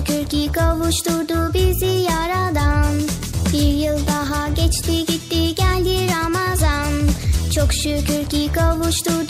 şükür ki kavuşturdu bizi yaradan. Bir yıl daha geçti gitti geldi Ramazan. Çok şükür ki kavuşturdu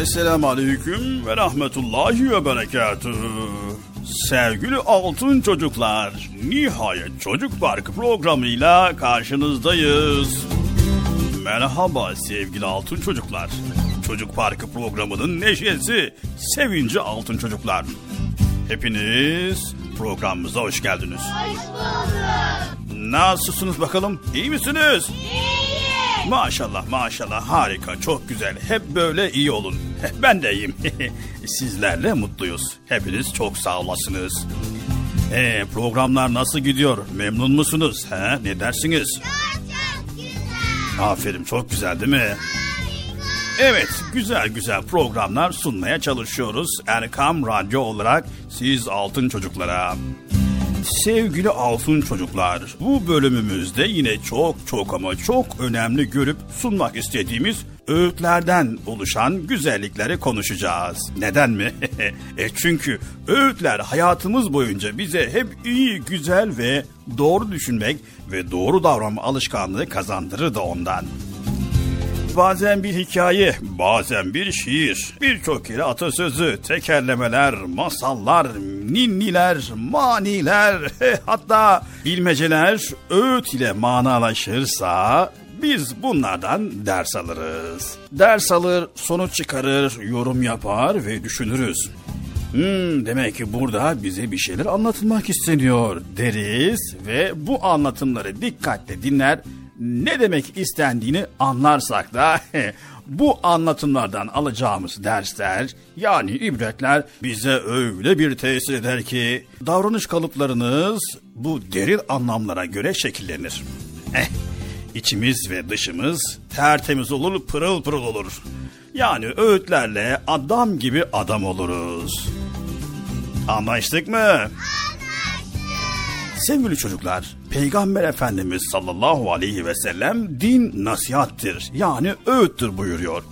Esselamu Aleyküm ve Rahmetullahi ve Berekatühü. Sevgili altın çocuklar, nihayet Çocuk Parkı programıyla karşınızdayız. Merhaba sevgili altın çocuklar. Çocuk Parkı programının neşesi, sevinci altın çocuklar. Hepiniz programımıza hoş geldiniz. Hoş bulduk. Nasılsınız bakalım? İyi misiniz? Maşallah maşallah harika çok güzel. Hep böyle iyi olun. Ben de iyiyim. Sizlerle mutluyuz. Hepiniz çok sağ olasınız. Ee, programlar nasıl gidiyor? Memnun musunuz? He? Ne dersiniz? Aferin çok güzel değil mi? Evet güzel güzel programlar sunmaya çalışıyoruz. Erkam Radyo olarak siz altın çocuklara. Sevgili altın çocuklar, bu bölümümüzde yine çok çok ama çok önemli görüp sunmak istediğimiz öğütlerden oluşan güzellikleri konuşacağız. Neden mi? e çünkü öğütler hayatımız boyunca bize hep iyi, güzel ve doğru düşünmek ve doğru davranma alışkanlığı kazandırır da ondan. Bazen bir hikaye, bazen bir şiir, birçok kere atasözü, tekerlemeler, masallar, ninniler, maniler, hatta bilmeceler öğüt ile manalaşırsa biz bunlardan ders alırız. Ders alır, sonuç çıkarır, yorum yapar ve düşünürüz. Hmm, demek ki burada bize bir şeyler anlatılmak isteniyor deriz ve bu anlatımları dikkatle dinler. Ne demek istendiğini anlarsak da bu anlatımlardan alacağımız dersler yani ibretler bize öyle bir tesir eder ki davranış kalıplarınız bu derin anlamlara göre şekillenir. Eh, içimiz ve dışımız tertemiz olur, pırıl pırıl olur. Yani öğütlerle adam gibi adam oluruz. Anlaştık mı? Sevgili çocuklar, Peygamber Efendimiz sallallahu aleyhi ve sellem din nasihattir yani öğüttür buyuruyor.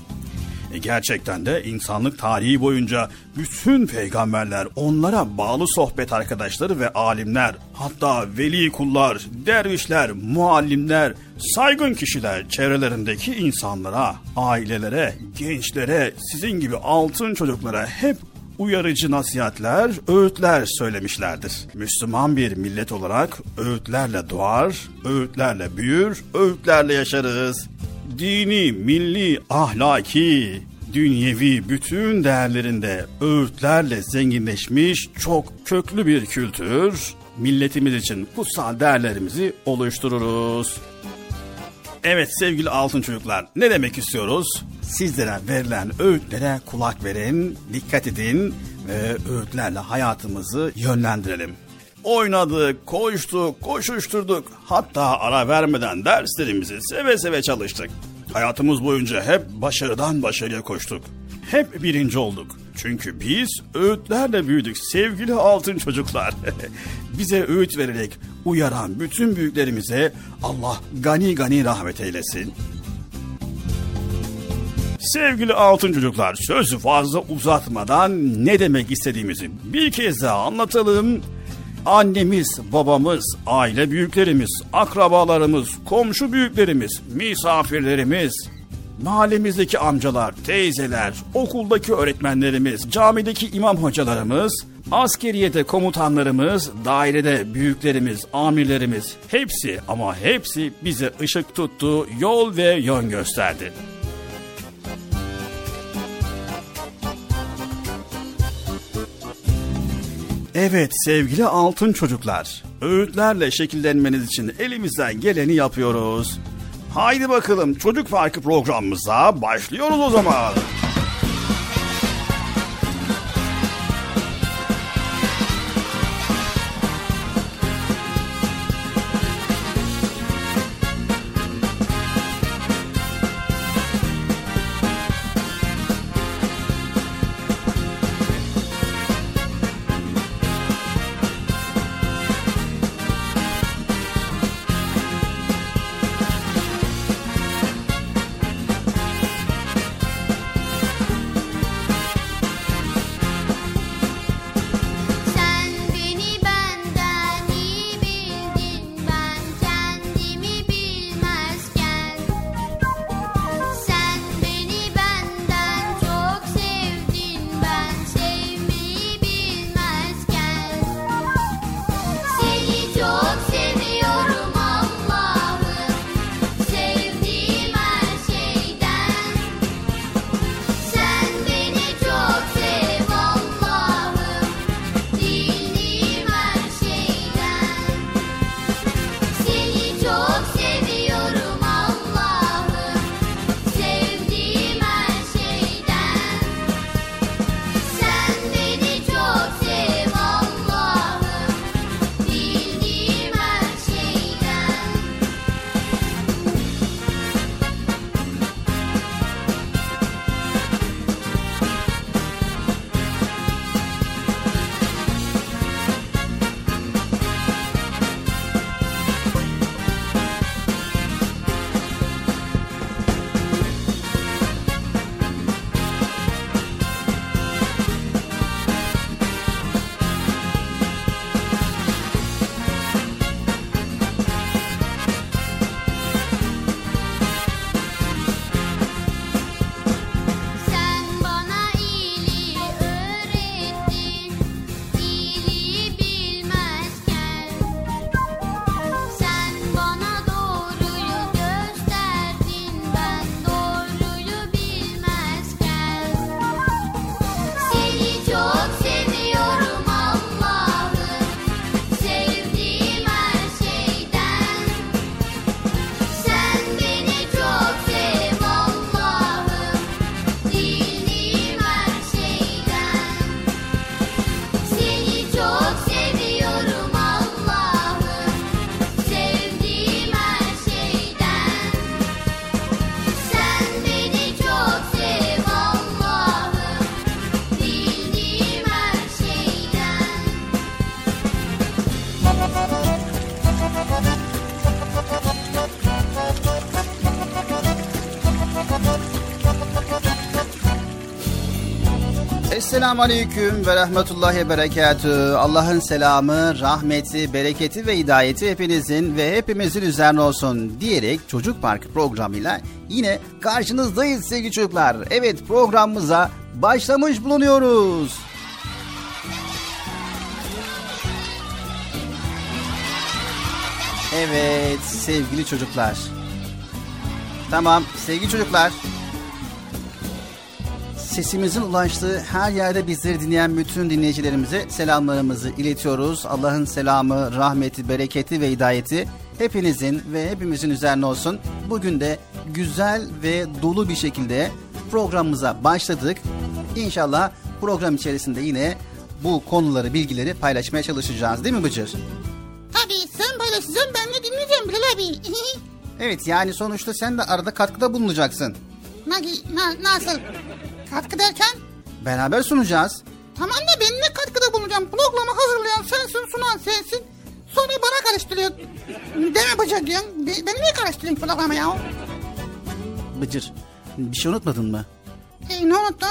E gerçekten de insanlık tarihi boyunca bütün peygamberler, onlara bağlı sohbet arkadaşları ve alimler, hatta veli kullar, dervişler, muallimler, saygın kişiler çevrelerindeki insanlara, ailelere, gençlere, sizin gibi altın çocuklara hep uyarıcı nasihatler, öğütler söylemişlerdir. Müslüman bir millet olarak öğütlerle doğar, öğütlerle büyür, öğütlerle yaşarız. Dini, milli, ahlaki, dünyevi bütün değerlerinde öğütlerle zenginleşmiş çok köklü bir kültür, milletimiz için kutsal değerlerimizi oluştururuz. Evet sevgili altın çocuklar ne demek istiyoruz? Sizlere verilen öğütlere kulak verin, dikkat edin ve öğütlerle hayatımızı yönlendirelim. Oynadık, koştuk, koşuşturduk. Hatta ara vermeden derslerimizi seve seve çalıştık. Hayatımız boyunca hep başarıdan başarıya koştuk. Hep birinci olduk. Çünkü biz öğütlerle büyüdük sevgili altın çocuklar. Bize öğüt vererek uyaran bütün büyüklerimize Allah gani gani rahmet eylesin. Sevgili altın çocuklar sözü fazla uzatmadan ne demek istediğimizi bir kez daha anlatalım. Annemiz, babamız, aile büyüklerimiz, akrabalarımız, komşu büyüklerimiz, misafirlerimiz, mahallemizdeki amcalar, teyzeler, okuldaki öğretmenlerimiz, camideki imam hocalarımız, askeriyede komutanlarımız, dairede büyüklerimiz, amirlerimiz hepsi ama hepsi bize ışık tuttu, yol ve yön gösterdi. Evet sevgili altın çocuklar, öğütlerle şekillenmeniz için elimizden geleni yapıyoruz. Haydi bakalım çocuk farkı programımıza başlıyoruz o zaman. Esselamu Aleyküm ve Rahmetullahi Berekatü. Allah'ın selamı, rahmeti, bereketi ve hidayeti hepinizin ve hepimizin üzerine olsun diyerek Çocuk Parkı programıyla yine karşınızdayız sevgili çocuklar. Evet programımıza başlamış bulunuyoruz. Evet sevgili çocuklar. Tamam sevgili çocuklar sesimizin ulaştığı her yerde bizleri dinleyen bütün dinleyicilerimize selamlarımızı iletiyoruz. Allah'ın selamı, rahmeti, bereketi ve hidayeti hepinizin ve hepimizin üzerine olsun. Bugün de güzel ve dolu bir şekilde programımıza başladık. İnşallah program içerisinde yine bu konuları, bilgileri paylaşmaya çalışacağız değil mi Bıcır? Tabii sen paylaşacaksın ben de dinleyeceğim Bilal abi. Evet yani sonuçta sen de arada katkıda bulunacaksın. na, na, nasıl? Katkı derken? Beraber sunacağız. Tamam da ben ne katkıda bulunacağım? Programı hazırlayan sensin, sunan sensin. Sonra bana karıştırıyor. Deme bacak diyorsun. Be- Beni niye karıştırıyorsun programı ya? Bıcır bir şey unutmadın mı? E, ne unuttum?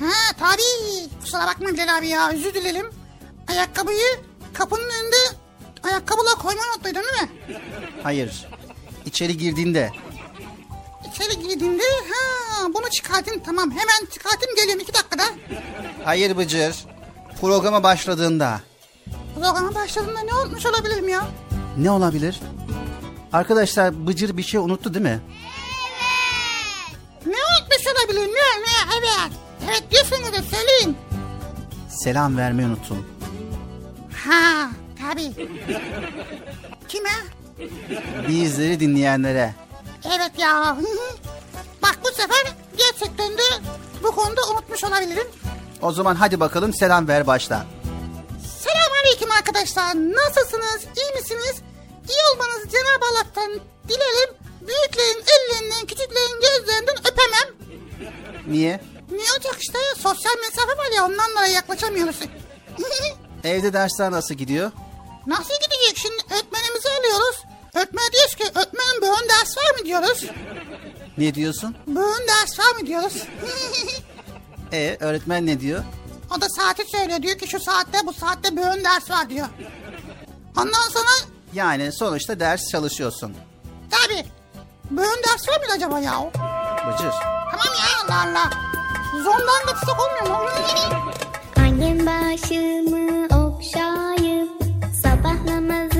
Ha tabii. Kusura bakma Bilal abi ya. Özür dilerim. Ayakkabıyı kapının önünde ayakkabıla koymayı unuttuydun değil mi? Hayır. İçeri girdiğinde İçeri girdiğinde ha bunu çıkartayım tamam hemen çıkartayım geliyorum iki dakikada. Hayır Bıcır. Programa başladığında. Programa başladığında ne unutmuş olabilirim ya? Ne olabilir? Arkadaşlar Bıcır bir şey unuttu değil mi? Ne unutmuş olabilirim ne ne evet. Evet diyorsunuz da söyleyin. Selam vermeyi unuttun. Ha tabii. Kime? Bizleri dinleyenlere. Evet ya. Bak bu sefer gerçekten de bu konuda unutmuş olabilirim. O zaman hadi bakalım selam ver başla. Selamünaleyküm arkadaşlar. Nasılsınız? İyi misiniz? İyi olmanızı Cenab-ı Allah'tan dilerim. Büyüklerin ellerinden, küçüklerin gözlerinden öpemem. Niye? Ne olacak işte? Sosyal mesafe var ya ondan dolayı yaklaşamıyoruz. Evde dersler nasıl gidiyor? Nasıl gidecek şimdi? Öğretmenimizi alıyoruz. Öğretmen diyoruz ki öğretmenim bugün ders var mı diyoruz. Ne diyorsun? Bugün ders var mı diyoruz. E öğretmen ne diyor? o da saati söylüyor. Diyor ki şu saatte bu saatte bugün ders var diyor. Ondan sonra Yani sonuçta ders çalışıyorsun. tabi bugün ders var mıydı acaba ya? Bıcır. Tamam ya Allah Allah. Zondan katılsak olmuyor mu? Annem başımı okşayıp sabah namazına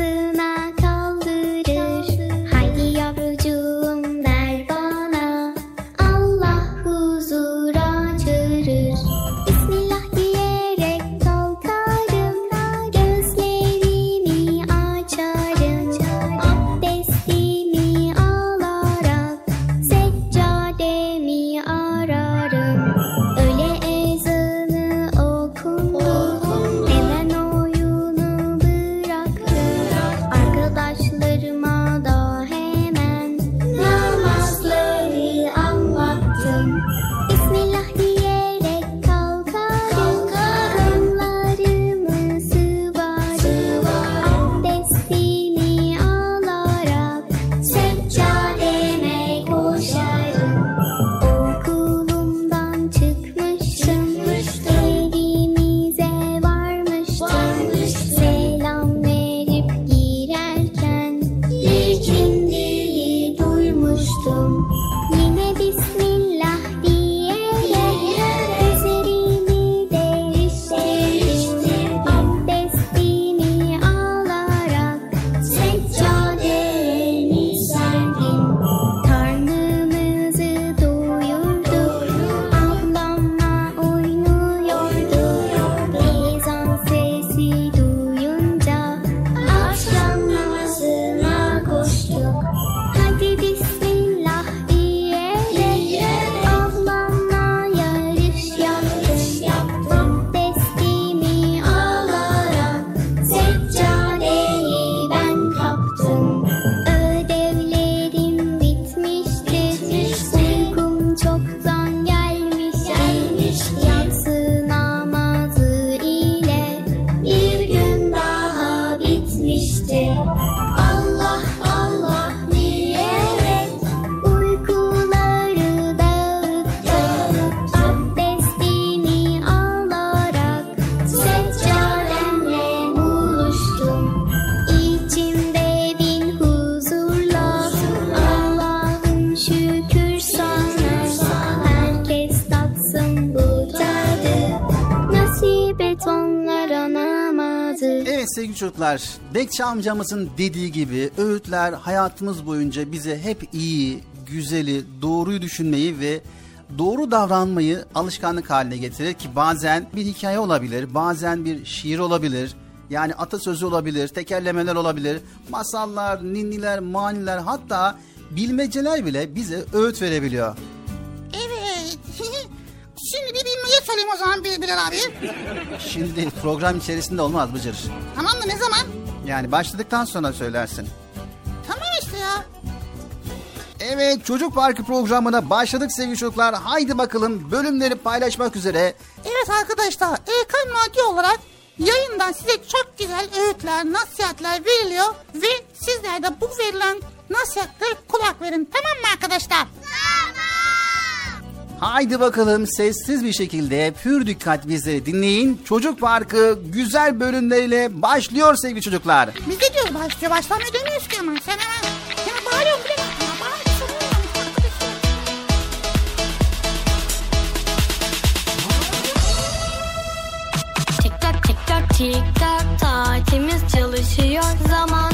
Bekçi amcamızın dediği gibi öğütler hayatımız boyunca bize hep iyi, güzeli, doğruyu düşünmeyi ve doğru davranmayı alışkanlık haline getirir ki bazen bir hikaye olabilir, bazen bir şiir olabilir. Yani atasözü olabilir, tekerlemeler olabilir, masallar, ninniler, maniler hatta bilmeceler bile bize öğüt verebiliyor. Evet. Şimdi bir bilmece söyleyeyim o zaman Bilal abi. Şimdi değil, program içerisinde olmaz Bıcır. Tamam da ne zaman? Yani başladıktan sonra söylersin. Tamam işte ya. Evet Çocuk Parkı programına başladık sevgili çocuklar. Haydi bakalım bölümleri paylaşmak üzere. Evet arkadaşlar Erkan Radyo olarak yayından size çok güzel öğütler, nasihatler veriliyor ve sizler de bu verilen nasihatlere kulak verin. Tamam mı arkadaşlar? Haydi bakalım sessiz bir şekilde pür dikkat bizleri dinleyin. Çocuk Parkı güzel bölümleriyle başlıyor sevgili çocuklar. Biz de diyoruz başlıyor başlamıyor demiyoruz ki ama sen hemen, hemen bağırıyorsun bile. Tik tak tik tak tik tak saatimiz çalışıyor zamanımız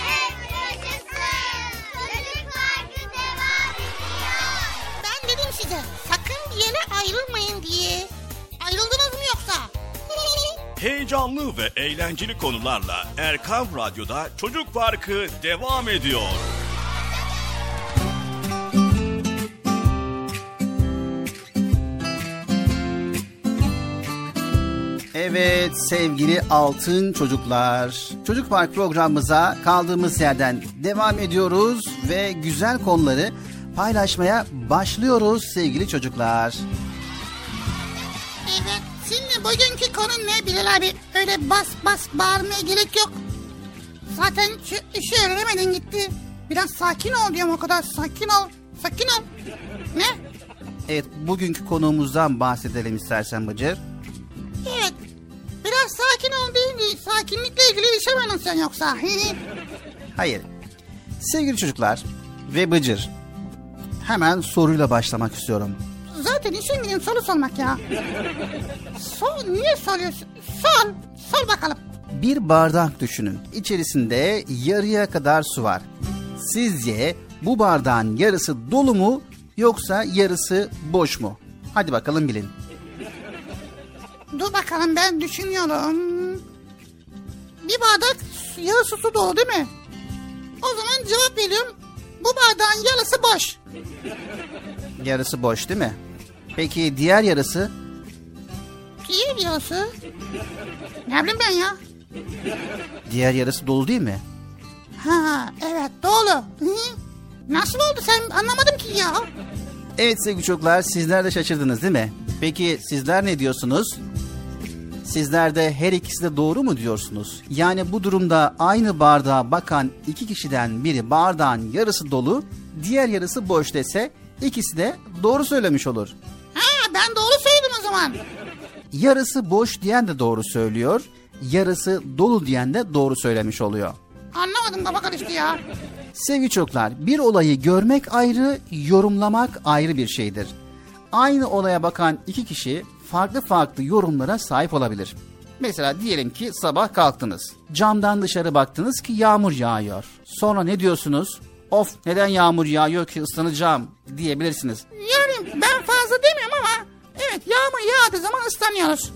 Heyecanlı ve eğlenceli konularla Erkam Radyo'da Çocuk Parkı devam ediyor. Evet sevgili altın çocuklar. Çocuk Park programımıza kaldığımız yerden devam ediyoruz ve güzel konuları paylaşmaya başlıyoruz sevgili çocuklar. Bugünkü konu ne Bilal abi? Öyle bas bas bağırmaya gerek yok. Zaten şu işi öğrenemedin gitti. Biraz sakin ol diyorum o kadar. Sakin ol. Sakin ol. Ne? Evet bugünkü konuğumuzdan bahsedelim istersen Bıcır. Evet. Biraz sakin ol deyince sakinlikle ilgili bir şey mi anlatıyorsun yoksa? Hayır. Sevgili çocuklar ve Bıcır. Hemen soruyla başlamak istiyorum. Zaten işin gücün soru sormak ya. Sor, niye soruyorsun? Sor, sor bakalım. Bir bardak düşünün. İçerisinde yarıya kadar su var. Sizce bu bardağın yarısı dolu mu yoksa yarısı boş mu? Hadi bakalım bilin. Dur bakalım ben düşünüyorum. Bir bardak yarısı su dolu değil mi? O zaman cevap veriyorum. Bu bardağın yarısı boş. Yarısı boş değil mi? Peki diğer yarısı? Diğer yarısı? Ne bileyim ben ya? Diğer yarısı dolu değil mi? Ha evet dolu. Nasıl oldu sen anlamadım ki ya. Evet sevgili çocuklar sizler de şaşırdınız değil mi? Peki sizler ne diyorsunuz? Sizler de her ikisi de doğru mu diyorsunuz? Yani bu durumda aynı bardağa bakan iki kişiden biri bardağın yarısı dolu, diğer yarısı boş dese ikisi de doğru söylemiş olur. Ben doğru söyledim o zaman. Yarısı boş diyen de doğru söylüyor, yarısı dolu diyen de doğru söylemiş oluyor. Anlamadım kafa karıştı ya. Sevgili çocuklar, bir olayı görmek ayrı, yorumlamak ayrı bir şeydir. Aynı olaya bakan iki kişi farklı farklı yorumlara sahip olabilir. Mesela diyelim ki sabah kalktınız. Camdan dışarı baktınız ki yağmur yağıyor. Sonra ne diyorsunuz? Of neden yağmur yağıyor ki ıslanacağım diyebilirsiniz. Yani ben fazla demiyorum ama evet yağmur yağdığı zaman ıslanıyoruz.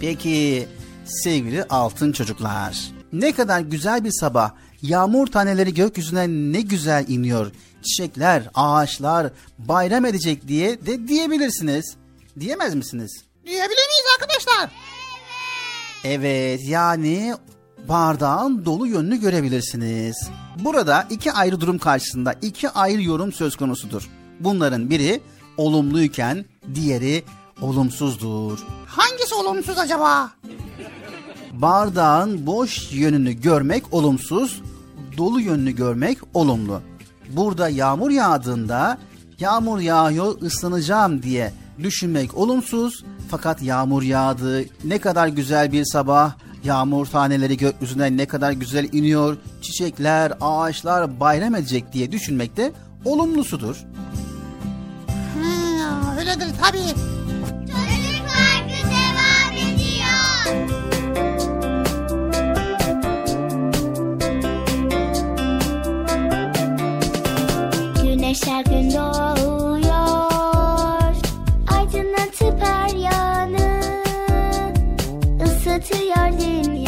Peki sevgili altın çocuklar. Ne kadar güzel bir sabah. Yağmur taneleri gökyüzüne ne güzel iniyor. Çiçekler, ağaçlar bayram edecek diye de diyebilirsiniz. Diyemez misiniz? Diyebilir miyiz arkadaşlar? Evet yani bardağın dolu yönünü görebilirsiniz. Burada iki ayrı durum karşısında iki ayrı yorum söz konusudur. Bunların biri olumluyken diğeri olumsuzdur. Hangisi olumsuz acaba? Bardağın boş yönünü görmek olumsuz, dolu yönünü görmek olumlu. Burada yağmur yağdığında yağmur yağıyor ıslanacağım diye düşünmek olumsuz fakat yağmur yağdı ne kadar güzel bir sabah yağmur taneleri gökyüzüne ne kadar güzel iniyor çiçekler ağaçlar bayram edecek diye düşünmek de olumlusudur. Öyledir tabii. Çocuk Parkı devam ediyor. Güneş her gün doğuyor Aydınlatıp her yanı Isıtıyor dünyayı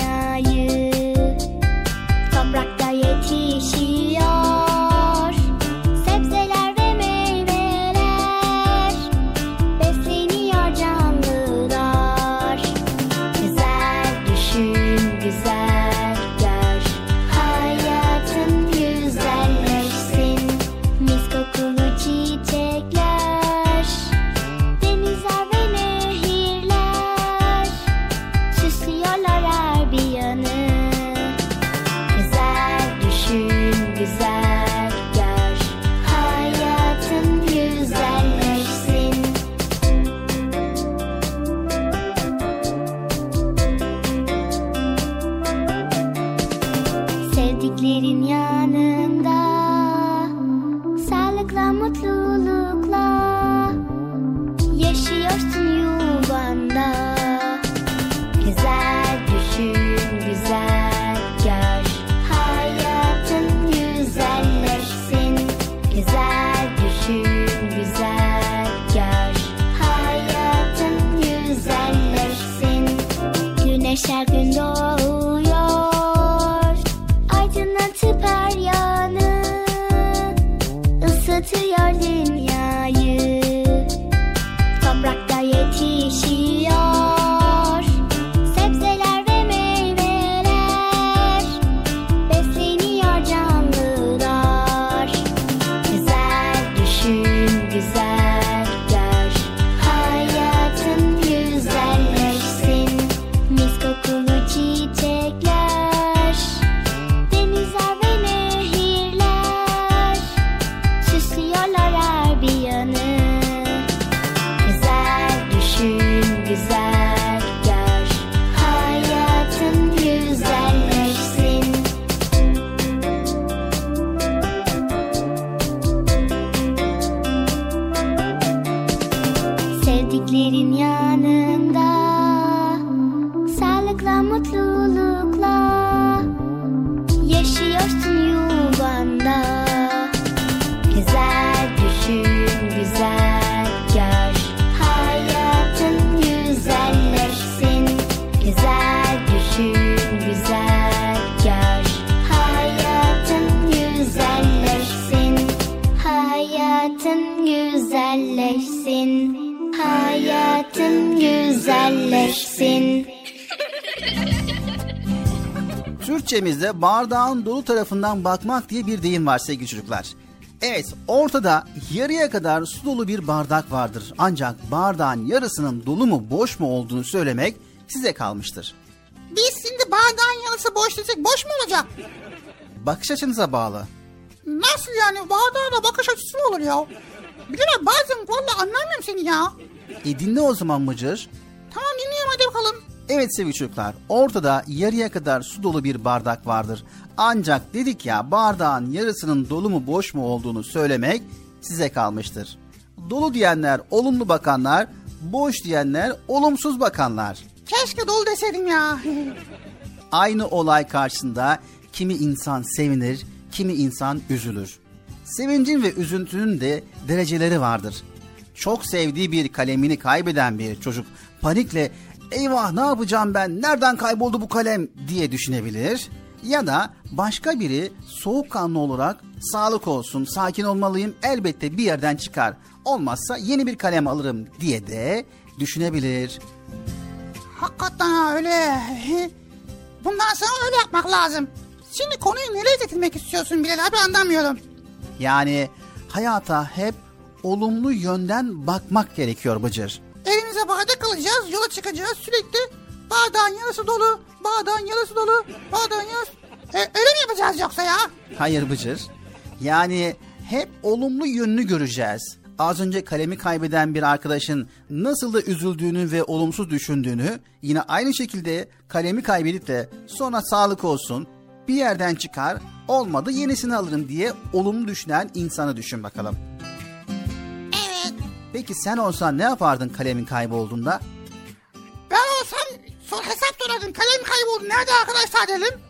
Bardağın dolu tarafından bakmak diye bir deyim var sevgili çocuklar. Evet ortada yarıya kadar su dolu bir bardak vardır. Ancak bardağın yarısının dolu mu boş mu olduğunu söylemek size kalmıştır. Biz şimdi bardağın yarısı boş desek boş mu olacak? Bakış açınıza bağlı. Nasıl yani? Bardağına bakış açısı mı olur ya? Bilal bazen valla anlamıyorum seni ya. E dinle o zaman Mıcır. Tamam dinliyorum hadi bakalım. Evet sevgili çocuklar ortada yarıya kadar su dolu bir bardak vardır. Ancak dedik ya bardağın yarısının dolu mu boş mu olduğunu söylemek size kalmıştır. Dolu diyenler olumlu bakanlar, boş diyenler olumsuz bakanlar. Keşke dolu deseydim ya. Aynı olay karşısında kimi insan sevinir, kimi insan üzülür. Sevincin ve üzüntünün de dereceleri vardır. Çok sevdiği bir kalemini kaybeden bir çocuk panikle eyvah ne yapacağım ben nereden kayboldu bu kalem diye düşünebilir. Ya da başka biri soğukkanlı olarak sağlık olsun sakin olmalıyım elbette bir yerden çıkar. Olmazsa yeni bir kalem alırım diye de düşünebilir. Hakikaten ha öyle. Bundan sonra öyle yapmak lazım. Şimdi konuyu nereye getirmek istiyorsun Bilal abi anlamıyorum. Yani hayata hep olumlu yönden bakmak gerekiyor Bıcır. Elimize bardak alacağız, yola çıkacağız sürekli. Bardağın yarısı dolu, bardağın yarısı dolu, bardağın yarısı... E, öyle mi yapacağız yoksa ya? Hayır Bıcır. Yani hep olumlu yönünü göreceğiz. Az önce kalemi kaybeden bir arkadaşın nasıl da üzüldüğünü ve olumsuz düşündüğünü yine aynı şekilde kalemi kaybedip de sonra sağlık olsun bir yerden çıkar olmadı yenisini alırım diye olumlu düşünen insanı düşün bakalım. Peki sen olsan ne yapardın kalemin kaybolduğunda? Ben olsam sor, hesap sorardım. Kalem kayboldu. Nerede arkadaşlar dedim.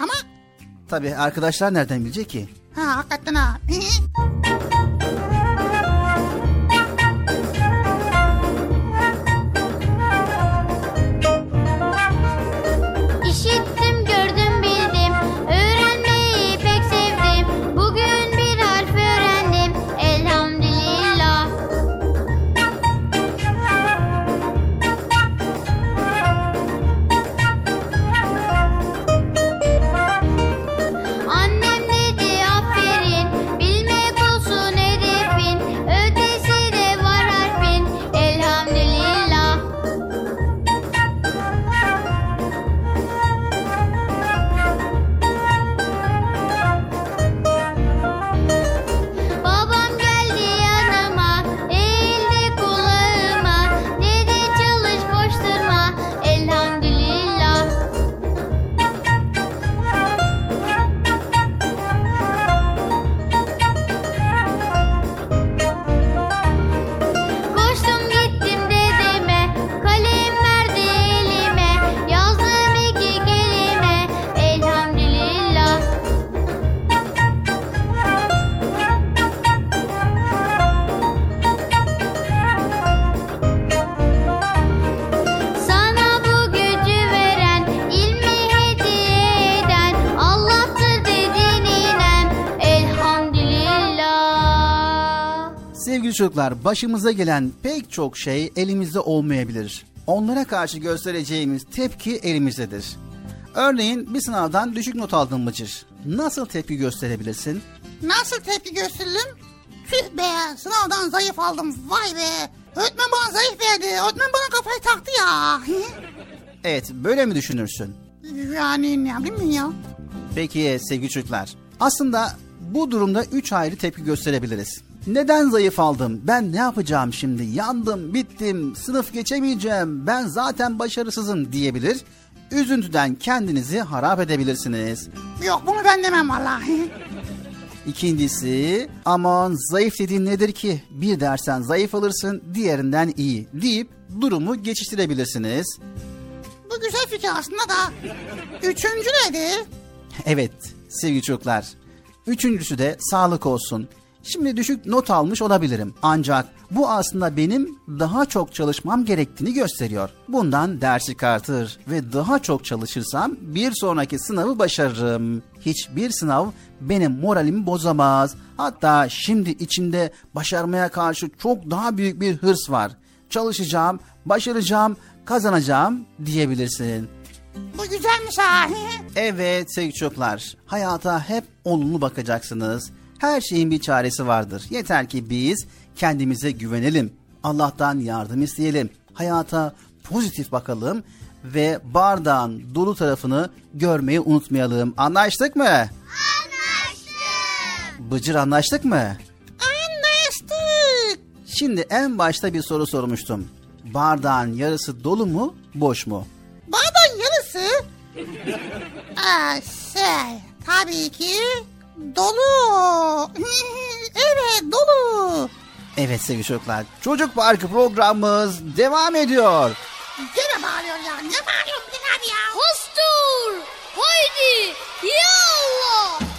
Ama Tabii arkadaşlar nereden bilecek ki? ha hakikaten ha. çocuklar başımıza gelen pek çok şey elimizde olmayabilir. Onlara karşı göstereceğimiz tepki elimizdedir. Örneğin bir sınavdan düşük not aldın Bıcır. Nasıl tepki gösterebilirsin? Nasıl tepki gösteririm? Tüh be sınavdan zayıf aldım vay be. Öğretmen bana zayıf verdi. Öğretmen bana kafayı taktı ya. Evet böyle mi düşünürsün? yani ne bileyim ya. Peki sevgili çocuklar. Aslında bu durumda üç ayrı tepki gösterebiliriz. Neden zayıf aldım? Ben ne yapacağım şimdi? Yandım, bittim, sınıf geçemeyeceğim. Ben zaten başarısızım diyebilir. Üzüntüden kendinizi harap edebilirsiniz. Yok bunu ben demem vallahi. İkincisi aman zayıf dediğin nedir ki? Bir dersen zayıf alırsın diğerinden iyi deyip durumu geçiştirebilirsiniz. Bu güzel fikir aslında da. Üçüncü nedir? Evet sevgili çocuklar. Üçüncüsü de sağlık olsun. Şimdi düşük not almış olabilirim. Ancak bu aslında benim daha çok çalışmam gerektiğini gösteriyor. Bundan ders çıkartır ve daha çok çalışırsam bir sonraki sınavı başarırım. Hiçbir sınav benim moralimi bozamaz. Hatta şimdi içimde başarmaya karşı çok daha büyük bir hırs var. Çalışacağım, başaracağım, kazanacağım diyebilirsin. Bu güzelmiş ha. Evet sevgili çocuklar, hayata hep olumlu bakacaksınız. Her şeyin bir çaresi vardır. Yeter ki biz kendimize güvenelim. Allah'tan yardım isteyelim. Hayata pozitif bakalım ve bardağın dolu tarafını görmeyi unutmayalım. Anlaştık mı? Anlaştık. Bıcır anlaştık mı? Anlaştık. Şimdi en başta bir soru sormuştum. Bardağın yarısı dolu mu, boş mu? Bardağın yarısı. Aa, şey tabii ki dolu. evet dolu. Evet sevgili çocuklar, Çocuk Parkı programımız devam ediyor. Gene bağırıyor ya. Ne bağırıyorsun abi ya? Hostur! Haydi! Çalışacağız,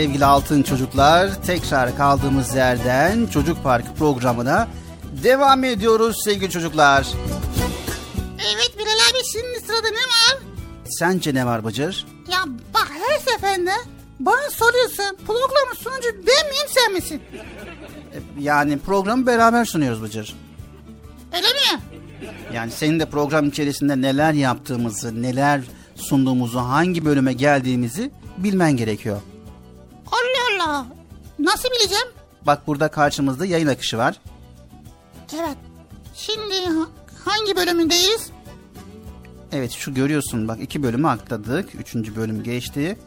sevgili altın çocuklar tekrar kaldığımız yerden Çocuk Parkı programına devam ediyoruz sevgili çocuklar. Evet Bilal abi şimdi sırada ne var? Sence ne var Bıcır? Ya bak her seferinde bana soruyorsun programın sunucu ben miyim sen misin? Yani programı beraber sunuyoruz Bıcır. Öyle mi? Yani senin de program içerisinde neler yaptığımızı, neler sunduğumuzu, hangi bölüme geldiğimizi bilmen gerekiyor. Nasıl bileceğim? Bak burada karşımızda yayın akışı var. Evet. Şimdi ha- hangi bölümündeyiz? Evet şu görüyorsun bak iki bölümü atladık. Üçüncü bölüm geçti.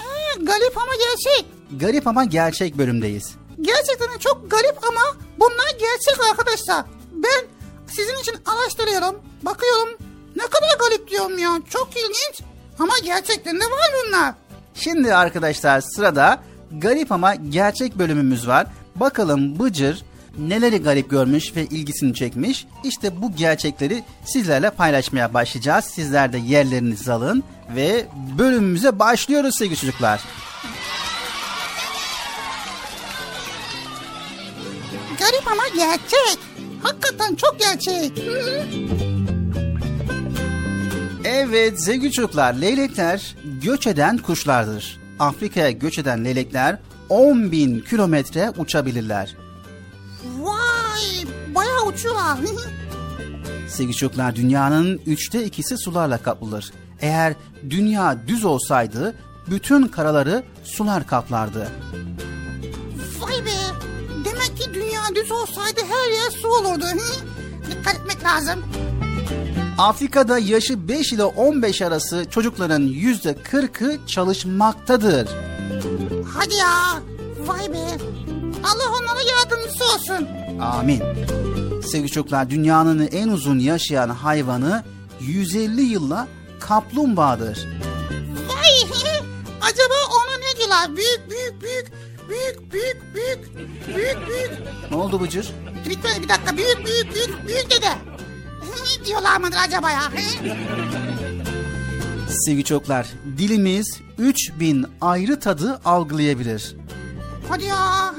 Ee, garip ama gerçek. Garip ama gerçek bölümdeyiz. Gerçekten çok garip ama bunlar gerçek arkadaşlar. Ben sizin için araştırıyorum, bakıyorum. Ne kadar garip diyorum ya. Çok ilginç. Ama gerçekten de var bunlar. Şimdi arkadaşlar sırada garip ama gerçek bölümümüz var. Bakalım Bıcır neleri garip görmüş ve ilgisini çekmiş. İşte bu gerçekleri sizlerle paylaşmaya başlayacağız. Sizler de yerlerinizi alın ve bölümümüze başlıyoruz sevgili çocuklar. Garip ama gerçek. Hakikaten çok gerçek. Evet sevgili çocuklar leylekler göç eden kuşlardır. Afrika'ya göç eden leylekler 10 bin kilometre uçabilirler. Vay bayağı uçuyorlar. Sevgili çocuklar dünyanın üçte ikisi sularla kaplıdır. Eğer dünya düz olsaydı bütün karaları sular kaplardı. Vay be. Demek ki dünya düz olsaydı her yer su olurdu. Dikkat etmek lazım. Afrika'da yaşı 5 ile 15 arası çocukların yüzde 40'ı çalışmaktadır. Hadi ya. Vay be. Allah onlara yardımcısı olsun. Amin. Sevgili çocuklar dünyanın en uzun yaşayan hayvanı 150 yılla kaplumbağadır. Vay. Acaba ona ne diyorlar? Büyük büyük büyük. Büyük büyük büyük. Büyük büyük. Ne oldu Bıcır? Bir, bir dakika büyük büyük büyük büyük dede. Diyorlar mıdır acaba ya? Sevgili çocuklar dilimiz 3000 ayrı tadı algılayabilir. Hadi ya.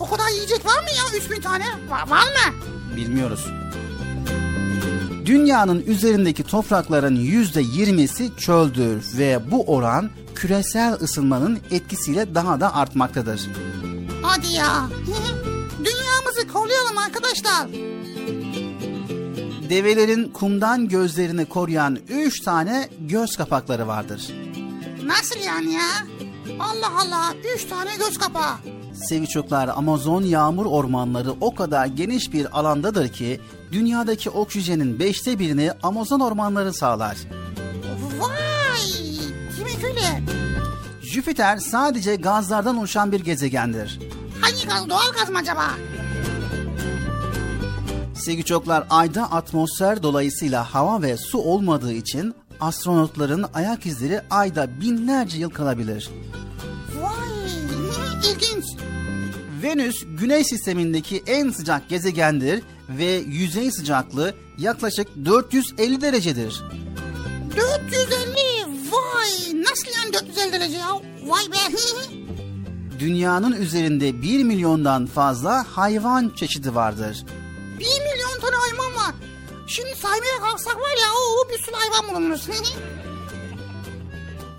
O kadar yiyecek var mı ya? 3000 tane. Var, var mı? Bilmiyoruz. Dünyanın üzerindeki toprakların yüzde yirmisi çöldür ve bu oran küresel ısınmanın etkisiyle daha da artmaktadır. Hadi ya. Dünyamızı koruyalım arkadaşlar. Develerin kumdan gözlerini koruyan üç tane göz kapakları vardır. Nasıl yani ya? Allah Allah. Üç tane göz kapağı. Sevgili çocuklar Amazon yağmur ormanları o kadar geniş bir alandadır ki dünyadaki oksijenin beşte birini Amazon ormanları sağlar. Vay. Demek öyle. Jüpiter sadece gazlardan oluşan bir gezegendir. Hangi gaz? Doğal gaz mı acaba? Sevgili çocuklar ayda atmosfer dolayısıyla hava ve su olmadığı için astronotların ayak izleri ayda binlerce yıl kalabilir. Vay. İlginç. Venüs güneş sistemindeki en sıcak gezegendir ve yüzey sıcaklığı yaklaşık 450 derecedir. 450. Vay. Nasıl yani 450 derece ya? Vay be. Dünyanın üzerinde 1 milyondan fazla hayvan çeşidi vardır. 1 milyon tane hayvan var. Şimdi saymaya kalksak var ya o bir sürü hayvan bulunur.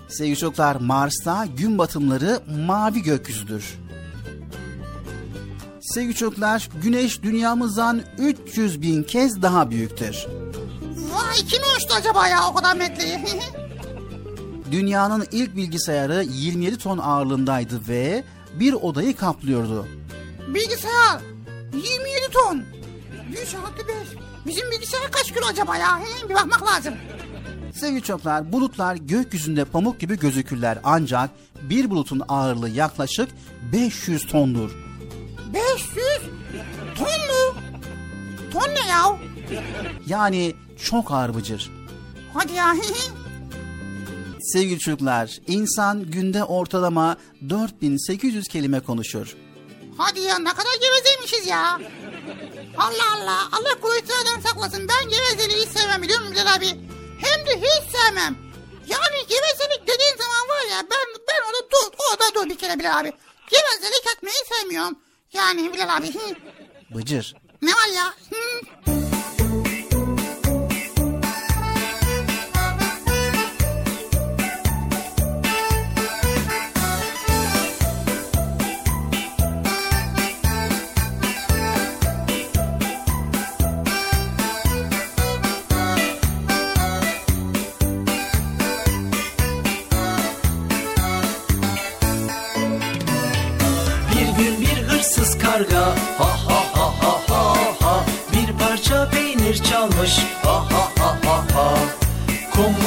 Sevgili çocuklar Mars'ta gün batımları mavi gökyüzüdür. Sevgili çocuklar Güneş dünyamızdan 300 bin kez daha büyüktür. Vay kim ölçtü acaba ya o kadar metreyi? Dünyanın ilk bilgisayarı 27 ton ağırlığındaydı ve bir odayı kaplıyordu. Bilgisayar 27 ton. 100 artı 5. Bizim bilgisayar kaç kilo acaba ya? Bir bakmak lazım. Sevgili çocuklar bulutlar gökyüzünde pamuk gibi gözükürler ancak bir bulutun ağırlığı yaklaşık 500 tondur. 500 ton mu? Ton ne ya? Yani çok ağır bıcır. Hadi ya. Sevgili çocuklar, insan günde ortalama 4800 kelime konuşur. Hadi ya ne kadar gevezeymişiz ya. Allah Allah. Allah kuvvetlerden saklasın. Ben gevezeliği hiç sevmem biliyor musun Bilal abi? Hem de hiç sevmem. Yani gevezelik dediğin zaman var ya ben ben onu dur, o da dur bir kere Bilal abi. Gevezelik etmeyi sevmiyorum. Yani Bilal abi. Hı. Bıcır. Ne var ya? Hı.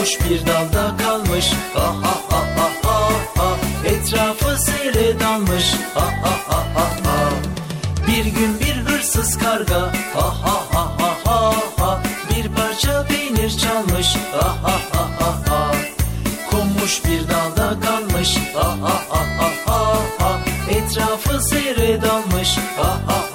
Konmuş bir dalda kalmış ha ha ha ha ha ha etrafı seyre dalmış ha ha ha ha ha bir gün bir hırsız karga ha ha ha ha ha ha bir parça peynir çalmış ha ha ha ha ha konmuş bir dalda kalmış ha ha ha ha ha ha etrafı seyre dalmış ha ha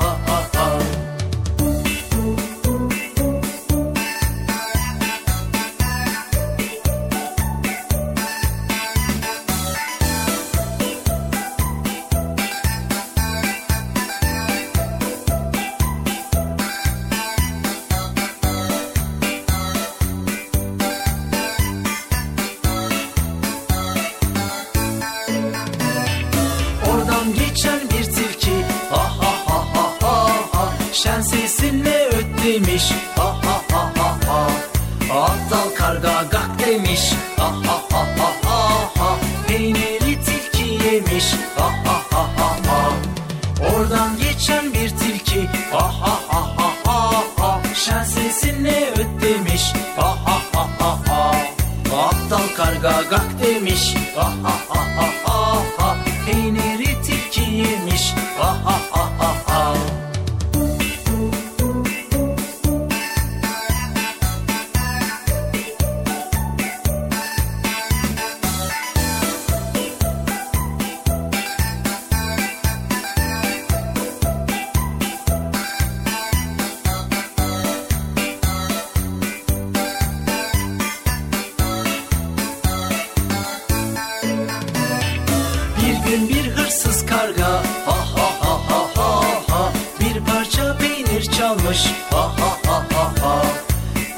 çalmış ha ha ha ha ha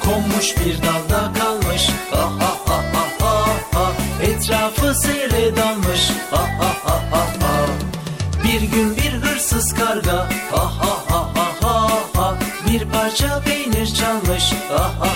konmuş bir dalda kalmış ha ha ha ha ha ha etrafı seyre dalmış ha ha ha ha ha bir gün bir hırsız karga ha ha ha ha ha bir parça peynir çalmış ha ha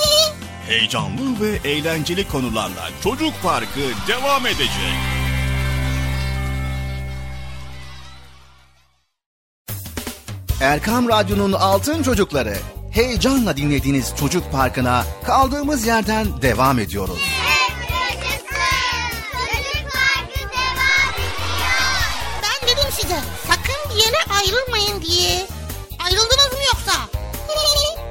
Heyecanlı ve eğlenceli konularla Çocuk Parkı devam edecek. Erkam Radyo'nun Altın Çocukları heyecanla dinlediğiniz Çocuk Parkı'na kaldığımız yerden devam ediyoruz. Çocuk Parkı devam ediyor. Ben dedim size sakın bir yere ayrılmayın diye. Ayrıldınız mı yoksa?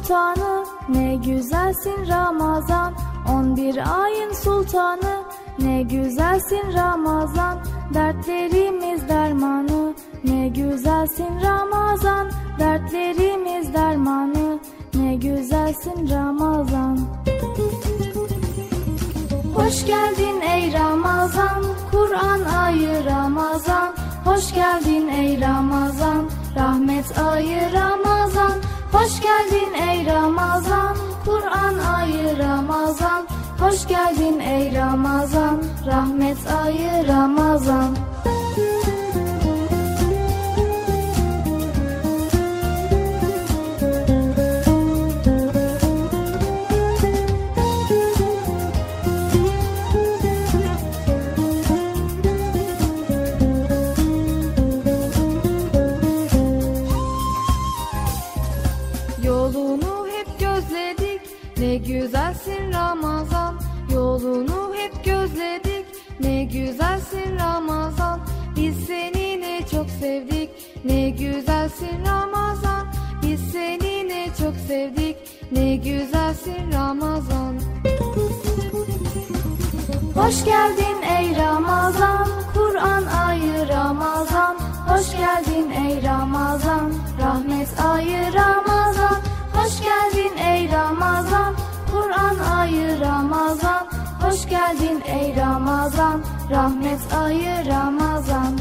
Sultanı ne güzelsin Ramazan On bir ayın sultanı ne güzelsin Ramazan Dertlerimiz dermanı ne güzelsin Ramazan Dertlerimiz dermanı ne güzelsin Ramazan Hoş geldin ey Ramazan, Kur'an ayı Ramazan. Hoş geldin ey Ramazan, rahmet ayı Ramazan. Hoş geldin ey Ramazan, Kur'an ayı Ramazan. Hoş geldin ey Ramazan, rahmet ayı Ramazan. Ne güzelsin Ramazan Yolunu hep gözledik ne güzelsin Ramazan Biz seni ne çok sevdik ne güzelsin Ramazan Biz seni ne çok sevdik ne güzelsin Ramazan Hoş geldin ey Ramazan, Kur'an ayı Ramazan. Hoş geldin ey Ramazan, rahmet ayı Ramazan. Hoş geldin ey Ramazan, rahmet ayı Ramazan.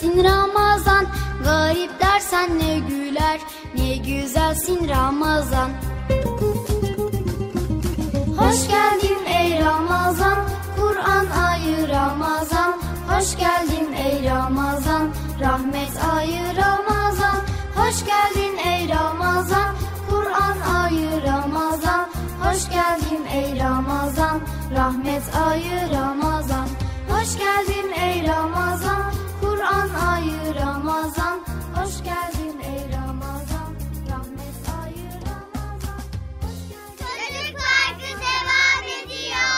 Güzelsin Ramazan Garipler senle güler Ne güzelsin Ramazan. Hoş geldin ey Ramazan Kur'an ayı Ramazan. Hoş geldin ey Ramazan Rahmet ayı Ramazan. Hoş geldin ey Ramazan Kur'an ayı Ramazan. Hoş geldin ey Ramazan Rahmet ayı Ramazan. Hoş geldin ey Ramazan Kur'an ayı Ramazan Hoş geldin ey Ramazan Rahmet ayı Ramazan Çocuk Parkı devam ediyor.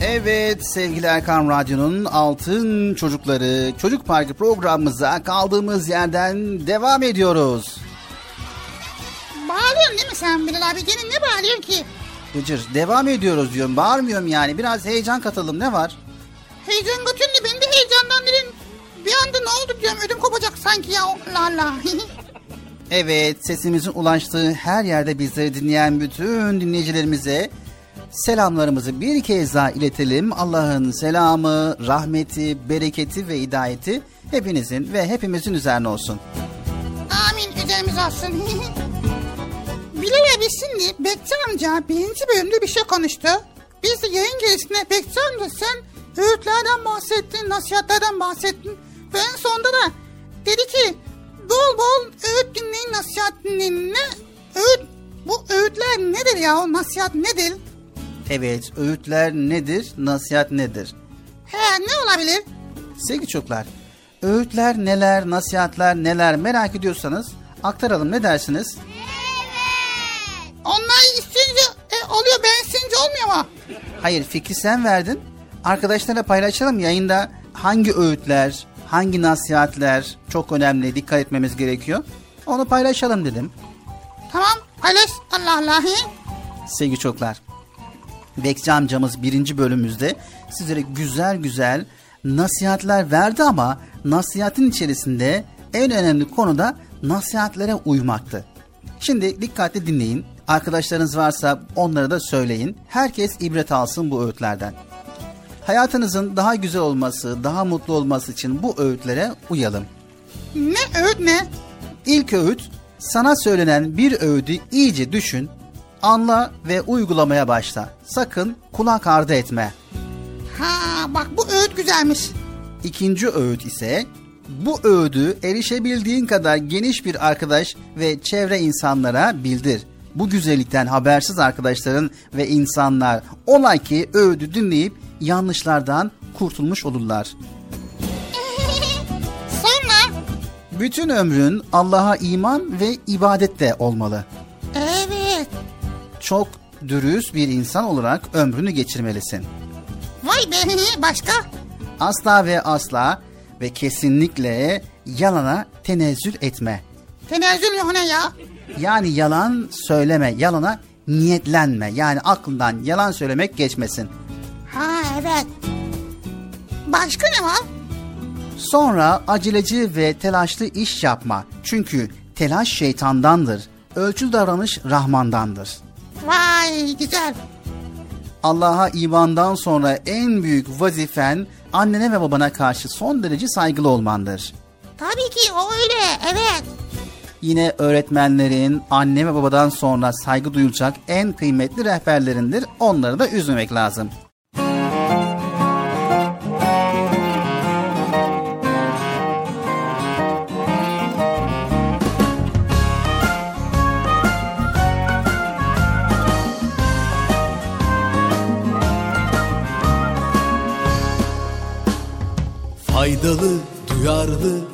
Evet sevgili Erkan Radyo'nun Altın Çocukları Çocuk Parkı programımıza kaldığımız yerden devam ediyoruz. Bağırıyorsun değil mi sen Bilal abi? Gene ne bağırıyorsun ki? Bıcır devam ediyoruz diyorum bağırmıyorum yani biraz heyecan katalım ne var? Heyecan götürdü beni de heyecandan dedim. Bir anda ne oldu diyorum ödüm kopacak sanki ya. La la. Evet sesimizin ulaştığı her yerde bizleri dinleyen bütün dinleyicilerimize selamlarımızı bir kez daha iletelim. Allah'ın selamı, rahmeti, bereketi ve hidayeti hepinizin ve hepimizin üzerine olsun. Amin üzerimiz olsun. Bilal abi şimdi Bekçi amca birinci bölümde bir şey konuştu. Biz de yayın gerisinde Bekçi amca sen öğütlerden bahsettin, nasihatlerden bahsettin. Ve en sonunda da dedi ki bol bol öğüt dinleyin, nasihat dinleyin. Ne? Öğüt, bu öğütler nedir ya? O nasihat nedir? Evet öğütler nedir, nasihat nedir? He ne olabilir? Sevgili çocuklar, öğütler neler, nasihatler neler merak ediyorsanız aktaralım ne dersiniz? Onlar istince e, oluyor ben istince olmuyor mu? Hayır fikri sen verdin. Arkadaşlarla paylaşalım yayında hangi öğütler, hangi nasihatler çok önemli dikkat etmemiz gerekiyor. Onu paylaşalım dedim. Tamam paylaş Allah Allah. Sevgili çocuklar. Bekçi amcamız birinci bölümümüzde sizlere güzel güzel nasihatler verdi ama nasihatin içerisinde en önemli konu da nasihatlere uymaktı. Şimdi dikkatli dinleyin. Arkadaşlarınız varsa onlara da söyleyin. Herkes ibret alsın bu öğütlerden. Hayatınızın daha güzel olması, daha mutlu olması için bu öğütlere uyalım. Ne öğüt ne? İlk öğüt, sana söylenen bir öğüdü iyice düşün, anla ve uygulamaya başla. Sakın kulak ardı etme. Ha bak bu öğüt güzelmiş. İkinci öğüt ise bu öğüdü erişebildiğin kadar geniş bir arkadaş ve çevre insanlara bildir. Bu güzellikten habersiz arkadaşların ve insanlar ola ki öğüdü dinleyip yanlışlardan kurtulmuş olurlar. Sonra? Bütün ömrün Allah'a iman ve ibadette olmalı. Evet. Çok dürüst bir insan olarak ömrünü geçirmelisin. Vay be başka? Asla ve asla ve kesinlikle yalana tenezzül etme. Tenezzül yok ne ya? Yani yalan söyleme, yalana niyetlenme. Yani aklından yalan söylemek geçmesin. Ha evet. Başka ne var? Sonra aceleci ve telaşlı iş yapma. Çünkü telaş şeytandandır. Ölçülü davranış Rahmandandır. Vay güzel. Allah'a imandan sonra en büyük vazifen annene ve babana karşı son derece saygılı olmandır. Tabii ki o öyle evet. Yine öğretmenlerin anne ve babadan sonra saygı duyulacak en kıymetli rehberlerindir. Onları da üzmemek lazım. Faydalı, duyarlı,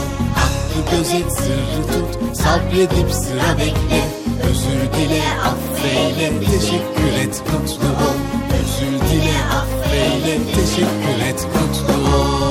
gözet sırrı tut Sabredip sıra bekle. Özür dile affeyle Teşekkür et mutlu ol. Özür dile affeyle Teşekkür et mutlu ol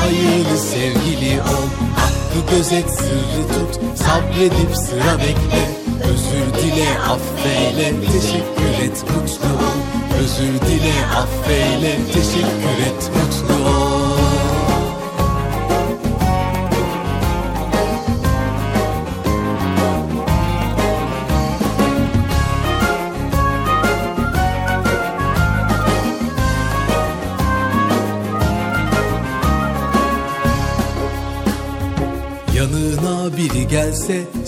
hayırlı sevgili ol. Hakkı gözet sırrı tut. Sabredip sıra bekle. Özür dile affeyle. Teşekkür et mutlu ol. Özür dile affeyle. Teşekkür et mutlu ol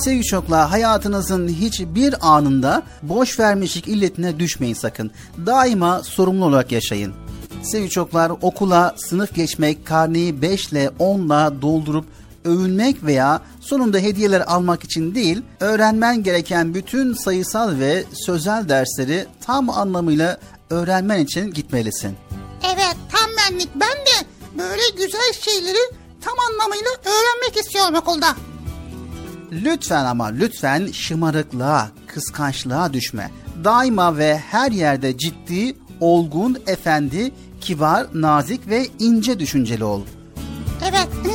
Sevgili çocuklar hayatınızın hiçbir anında boş vermişlik illetine düşmeyin sakın. Daima sorumlu olarak yaşayın. Sevgili çocuklar okula sınıf geçmek, karneyi 5 ile 10 ile doldurup övünmek veya sonunda hediyeler almak için değil, öğrenmen gereken bütün sayısal ve sözel dersleri tam anlamıyla öğrenmen için gitmelisin. Evet tam benlik. Ben de böyle güzel şeyleri tam anlamıyla öğrenmek istiyorum okulda. Lütfen ama lütfen şımarıklığa, kıskançlığa düşme. Daima ve her yerde ciddi, olgun, efendi, kibar, nazik ve ince düşünceli ol. Evet.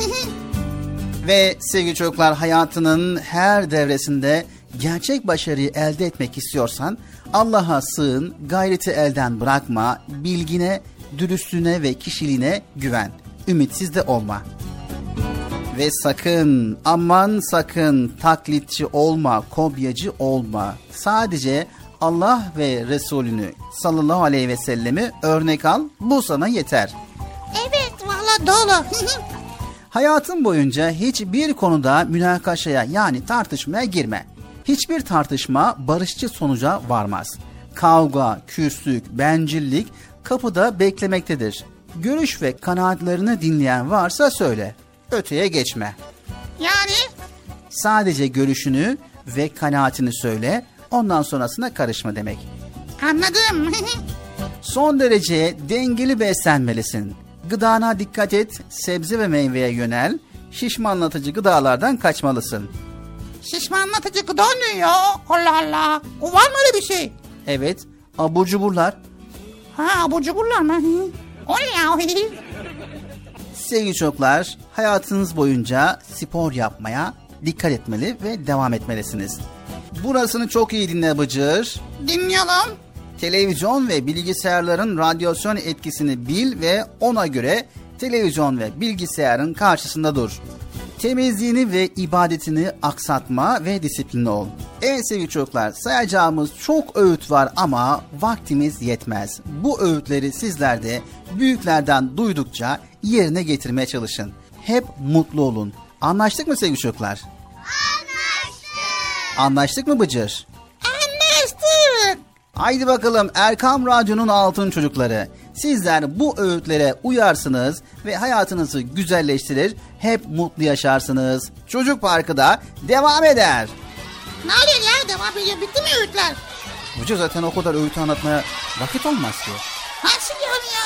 Ve sevgili çocuklar hayatının her devresinde gerçek başarıyı elde etmek istiyorsan Allah'a sığın, gayreti elden bırakma, bilgine, dürüstlüğüne ve kişiliğine güven. Ümitsiz de olma. Ve sakın, aman sakın taklitçi olma, kopyacı olma. Sadece Allah ve Resulünü sallallahu aleyhi ve sellemi örnek al, bu sana yeter. evet valla dolu. Hayatın boyunca hiçbir konuda münakaşaya yani tartışmaya girme. Hiçbir tartışma barışçı sonuca varmaz. Kavga, küslük, bencillik kapıda beklemektedir. Görüş ve kanaatlerini dinleyen varsa söyle. Öteye geçme. yani Sadece görüşünü ve kanaatini söyle. Ondan sonrasına karışma demek. anladım. Son derece dengeli beslenmelisin. Gıdana dikkat et, sebze ve meyveye yönel, şişmanlatıcı gıdalardan kaçmalısın. Şişmanlatıcı gıda ne ya? Allah Allah. O var mı öyle bir şey? Evet, abur cuburlar. Ha abur cuburlar mı? O ne ya? Sevgili çocuklar, hayatınız boyunca spor yapmaya dikkat etmeli ve devam etmelisiniz. Burasını çok iyi dinle Bıcır. Dinliyorum. Televizyon ve bilgisayarların radyasyon etkisini bil ve ona göre televizyon ve bilgisayarın karşısında dur temizliğini ve ibadetini aksatma ve disiplinli ol. Evet sevgili çocuklar sayacağımız çok öğüt var ama vaktimiz yetmez. Bu öğütleri sizler de büyüklerden duydukça yerine getirmeye çalışın. Hep mutlu olun. Anlaştık mı sevgili çocuklar? Anlaştık. Anlaştık mı Bıcır? Anlaştık. Haydi bakalım Erkam Radyo'nun altın çocukları. Sizler bu öğütlere uyarsınız ve hayatınızı güzelleştirir, hep mutlu yaşarsınız. Çocuk Parkı da devam eder. Ne oluyor ya devam ediyor bitti mi öğütler? Hoca zaten o kadar öğütü anlatmaya vakit olmaz ki. Nasıl yani ya?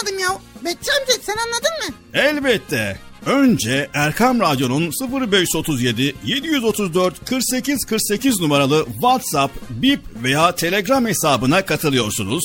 anlamadım ya. Bekçi amca sen anladın mı? Elbette. Önce Erkam Radyo'nun 0537 734 48 48 numaralı WhatsApp, Bip veya Telegram hesabına katılıyorsunuz.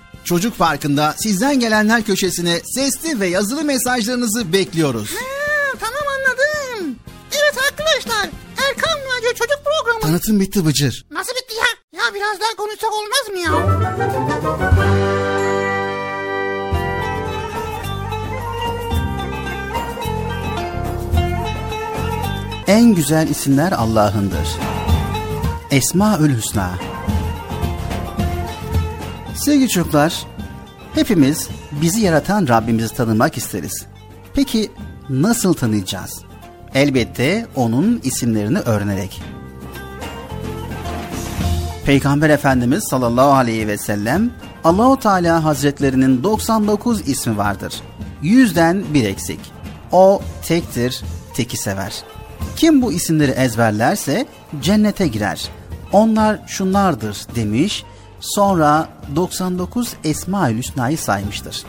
Çocuk Parkı'nda sizden gelenler köşesine sesli ve yazılı mesajlarınızı bekliyoruz. Ha, tamam anladım. Evet arkadaşlar Erkan Radyo Çocuk Programı. Tanıtım bitti Bıcır. Nasıl bitti ya? Ya biraz daha konuşsak olmaz mı ya? En güzel isimler Allah'ındır. Esmaül Hüsna. Sevgili çocuklar, hepimiz bizi yaratan Rabbimizi tanımak isteriz. Peki nasıl tanıyacağız? Elbette onun isimlerini öğrenerek. Peygamber Efendimiz sallallahu aleyhi ve sellem Allahu Teala Hazretlerinin 99 ismi vardır. Yüzden bir eksik. O tektir, teki sever. Kim bu isimleri ezberlerse cennete girer. Onlar şunlardır demiş. Sonra 99 Esma-ül Hüsna'yı saymıştır.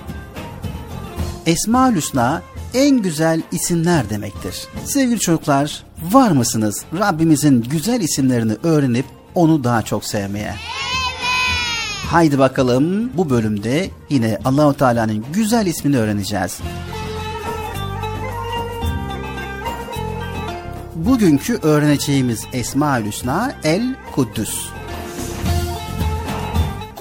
Esma-ül Hüsna en güzel isimler demektir. Sevgili çocuklar, var mısınız Rabbimizin güzel isimlerini öğrenip onu daha çok sevmeye? Haydi bakalım bu bölümde yine Allahu Teala'nın güzel ismini öğreneceğiz. Bugünkü öğreneceğimiz Esmaül Hüsna El Kuddüs.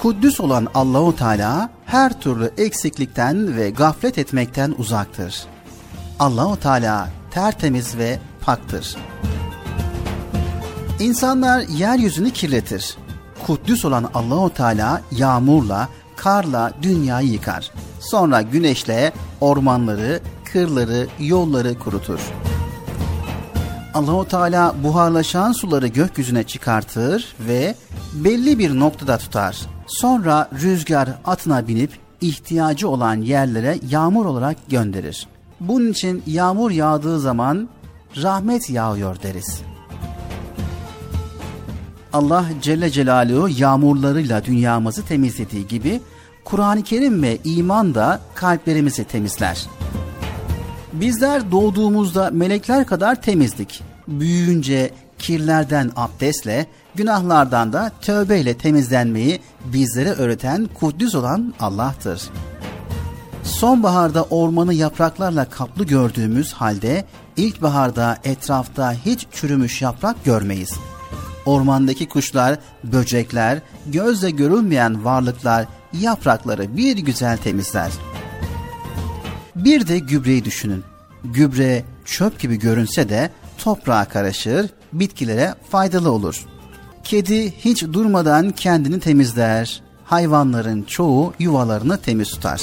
Kuddüs olan Allahu Teala her türlü eksiklikten ve gaflet etmekten uzaktır. Allahu Teala tertemiz ve paktır. İnsanlar yeryüzünü kirletir. Kuddüs olan Allahu Teala yağmurla, karla dünyayı yıkar. Sonra güneşle ormanları, kırları, yolları kurutur. Allahu Teala buharlaşan suları gökyüzüne çıkartır ve belli bir noktada tutar. Sonra rüzgar atına binip ihtiyacı olan yerlere yağmur olarak gönderir. Bunun için yağmur yağdığı zaman rahmet yağıyor deriz. Allah Celle Celaluhu yağmurlarıyla dünyamızı temizlediği gibi Kur'an-ı Kerim ve iman da kalplerimizi temizler. Bizler doğduğumuzda melekler kadar temizdik. Büyüyünce kirlerden abdestle, günahlardan da tövbeyle temizlenmeyi bizlere öğreten Kuddüs olan Allah'tır. Sonbaharda ormanı yapraklarla kaplı gördüğümüz halde ilkbaharda etrafta hiç çürümüş yaprak görmeyiz. Ormandaki kuşlar, böcekler, gözle görülmeyen varlıklar yaprakları bir güzel temizler. Bir de gübreyi düşünün. Gübre çöp gibi görünse de toprağa karışır, bitkilere faydalı olur. Kedi hiç durmadan kendini temizler. Hayvanların çoğu yuvalarını temiz tutar.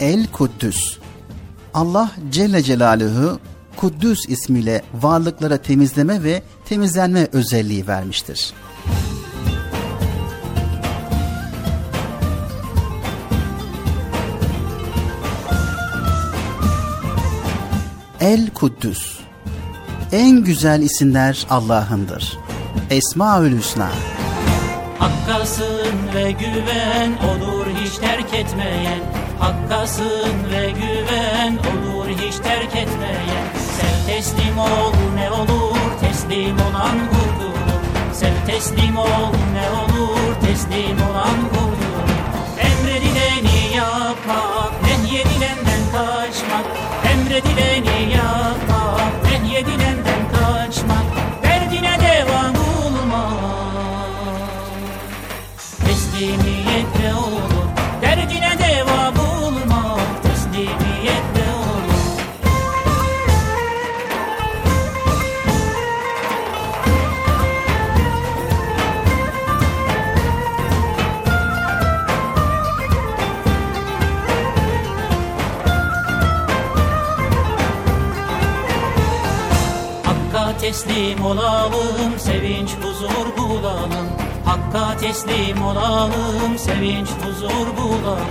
El Kuddüs Allah Celle Celaluhu Kuddüs ismiyle varlıklara temizleme ve temizlenme özelliği vermiştir. El Kuddüs En güzel isimler Allah'ındır. Esmaül Hüsna. Hakkasın ve güven olur hiç terk etmeyen. Hakkasın ve güven olur hiç terk etmeyen. Sev teslim ol ne olur teslim olan kurtulur. Sev teslim ol ne olur teslim olan kurtulur. Emredileni yapmak nehyedilenden kaçmak Emredileni yapmak nehyedilenden kaçmak Derdine devam olmak Teslimiyetle olur Derdine devam teslim olalım, sevinç huzur bulalım. Hakka teslim olalım, sevinç huzur bulalım.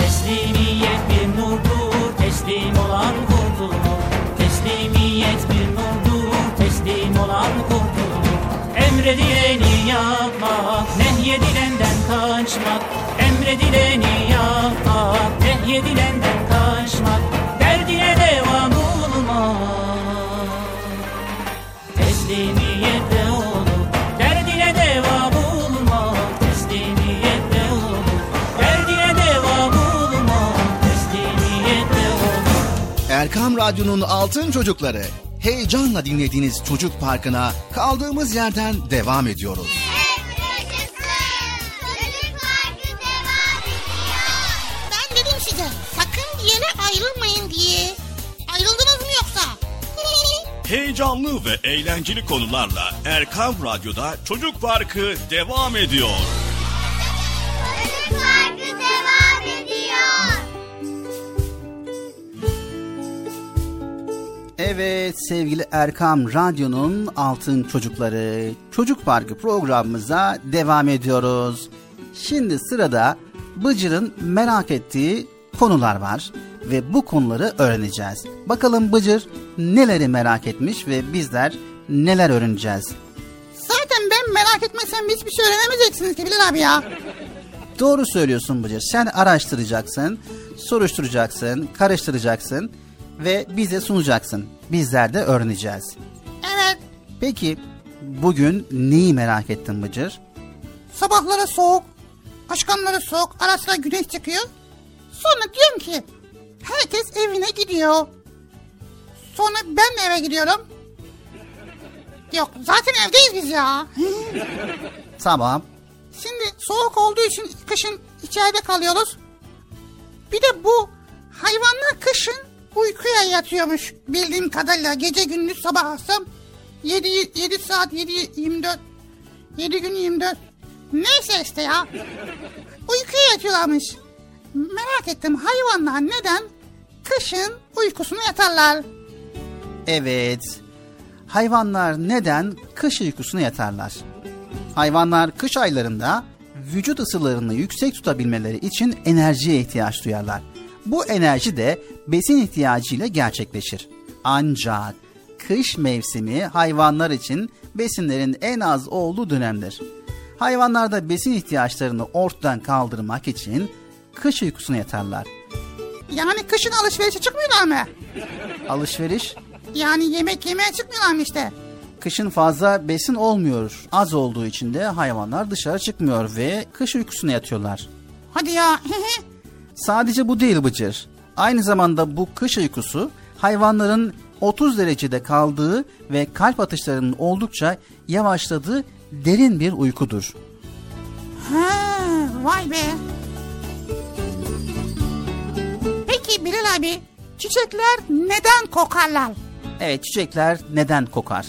Teslimiyet bir nurdur, teslim olan kurtulur. Teslimiyet bir nurdur, teslim olan kurtulur. Emredileni yapmak, nehyedilenden kaçmak. Emredileni yapmak, nehyedilenden kaçmak. Derdine devam olmak. Olur Erkam Radyo'nun altın çocukları. Heyecanla dinlediğiniz Çocuk Parkı'na kaldığımız yerden devam ediyoruz. Heyecanlı ve eğlenceli konularla Erkam Radyo'da Çocuk Parkı devam ediyor. Parkı devam ediyor. Evet sevgili Erkam Radyo'nun Altın Çocukları Çocuk Parkı programımıza devam ediyoruz. Şimdi sırada Bıcır'ın merak ettiği konular var ve bu konuları öğreneceğiz. Bakalım Bıcır neleri merak etmiş ve bizler neler öğreneceğiz. Zaten ben merak etmesem hiçbir şey öğrenemeyeceksiniz ki Bilal abi ya. Doğru söylüyorsun Bıcır. Sen araştıracaksın, soruşturacaksın, karıştıracaksın ve bize sunacaksın. Bizler de öğreneceğiz. Evet Peki bugün neyi merak ettin Bıcır? sabahları soğuk, akşamları soğuk, ara sıra güneş çıkıyor. Sonra diyorum ki herkes evine gidiyor. Sonra ben de eve gidiyorum. Yok zaten evdeyiz biz ya. Tamam. Şimdi soğuk olduğu için kışın içeride kalıyoruz. Bir de bu hayvanlar kışın uykuya yatıyormuş bildiğim kadarıyla. Gece gündüz sabah akşam 7, 7 saat 7 24 7 gün 24 neyse işte ya. Uykuya yatıyorlarmış. Merak ettim hayvanlar neden kışın uykusuna yatarlar? Evet. Hayvanlar neden kış uykusuna yatarlar? Hayvanlar kış aylarında vücut ısılarını yüksek tutabilmeleri için enerjiye ihtiyaç duyarlar. Bu enerji de besin ihtiyacıyla gerçekleşir. Ancak kış mevsimi hayvanlar için besinlerin en az olduğu dönemdir. Hayvanlar da besin ihtiyaçlarını ortadan kaldırmak için kış uykusuna yatarlar. Yani kışın alışverişe çıkmıyorlar mı? Alışveriş Yani yemek yemeye çıkmıyorlar mı işte? Kışın fazla besin olmuyor. Az olduğu için de hayvanlar dışarı çıkmıyor ve kış uykusuna yatıyorlar. Hadi ya. Sadece bu değil Bıcır. Aynı zamanda bu kış uykusu hayvanların 30 derecede kaldığı ve kalp atışlarının oldukça yavaşladığı derin bir uykudur. Ha, vay be. Peki Bilal abi, çiçekler neden kokarlar? Evet çiçekler neden kokar?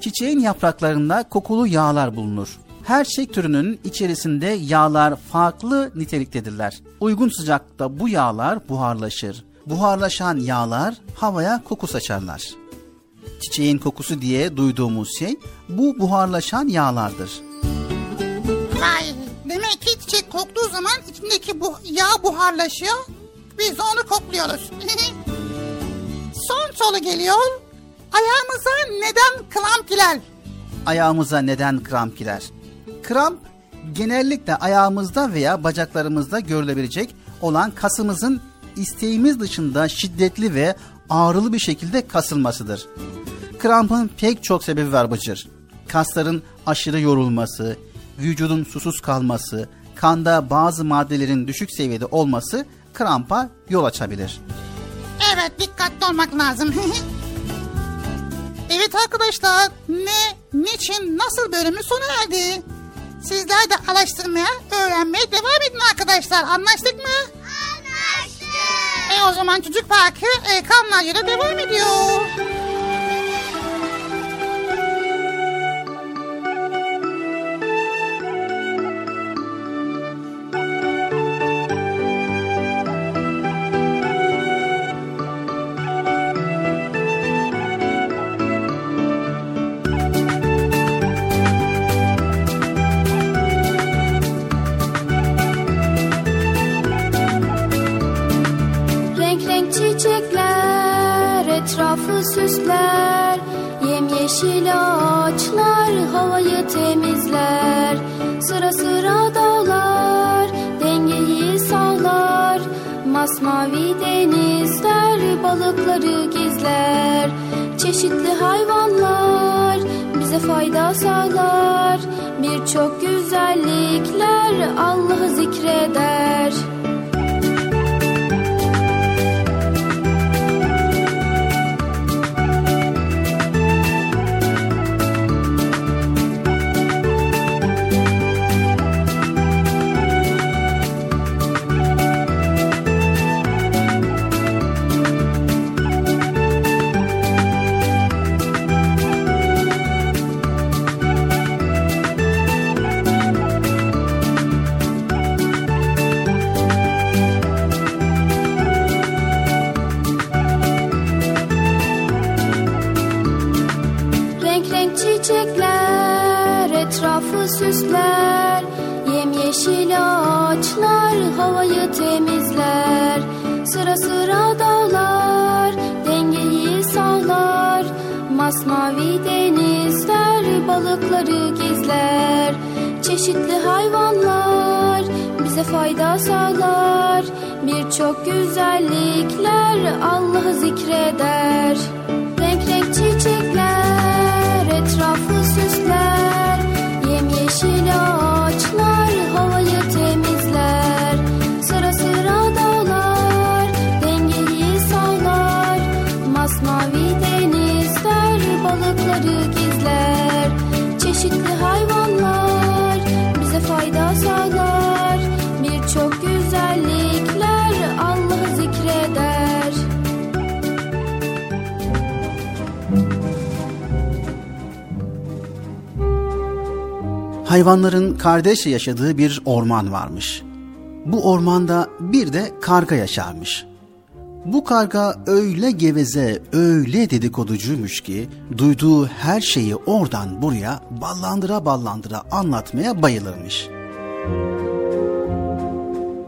Çiçeğin yapraklarında kokulu yağlar bulunur. Her çiçek türünün içerisinde yağlar farklı niteliktedirler. Uygun sıcakta bu yağlar buharlaşır. Buharlaşan yağlar havaya koku saçarlar. Çiçeğin kokusu diye duyduğumuz şey bu buharlaşan yağlardır. Vay, demek ki çiçek koktuğu zaman içindeki bu yağ buharlaşıyor. Biz onu kokluyoruz. Son soru geliyor. Ayağımıza neden kramp girer? Ayağımıza neden kramp girer? Kramp genellikle ayağımızda veya bacaklarımızda görülebilecek olan kasımızın isteğimiz dışında şiddetli ve ağrılı bir şekilde kasılmasıdır. Krampın pek çok sebebi var Bıcır. Kasların aşırı yorulması, vücudun susuz kalması, kanda bazı maddelerin düşük seviyede olması krampa yol açabilir. Evet, dikkatli olmak lazım. evet arkadaşlar, ne, niçin, nasıl bölümü sona erdi? Sizler de araştırmaya, öğrenmeye devam edin arkadaşlar. Anlaştık mı? Anlaştık. E o zaman Çocuk Parkı e, Kamlarca'da devam ediyor. Hayvanların kardeşçe yaşadığı bir orman varmış. Bu ormanda bir de karga yaşarmış. Bu karga öyle geveze, öyle dedikoducuymuş ki duyduğu her şeyi oradan buraya ballandıra ballandıra anlatmaya bayılırmış.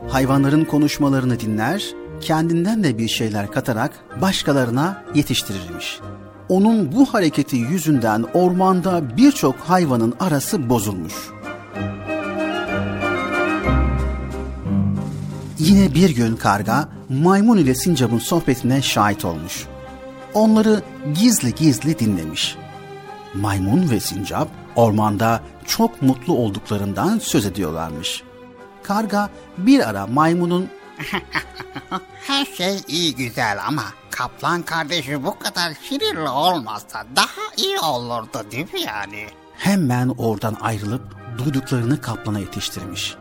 Hayvanların konuşmalarını dinler, kendinden de bir şeyler katarak başkalarına yetiştirirmiş. Onun bu hareketi yüzünden ormanda birçok hayvanın arası bozulmuş. Yine bir gün karga maymun ile sincapın sohbetine şahit olmuş. Onları gizli gizli dinlemiş. Maymun ve sincap ormanda çok mutlu olduklarından söz ediyorlarmış. Karga bir ara maymunun Her şey iyi güzel ama kaplan kardeşi bu kadar sinirli olmazsa daha iyi olurdu değil mi yani? hemen oradan ayrılıp duyduklarını kaplana yetiştirmiş.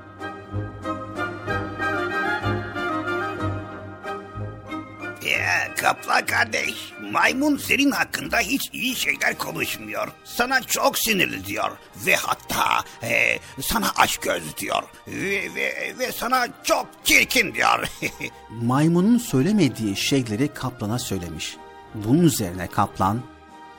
Kaplan kardeş, maymun senin hakkında hiç iyi şeyler konuşmuyor. Sana çok sinirli diyor ve hatta e, sana aç göz diyor ve, ve, ve sana çok çirkin diyor. Maymunun söylemediği şeyleri kaplana söylemiş. Bunun üzerine kaplan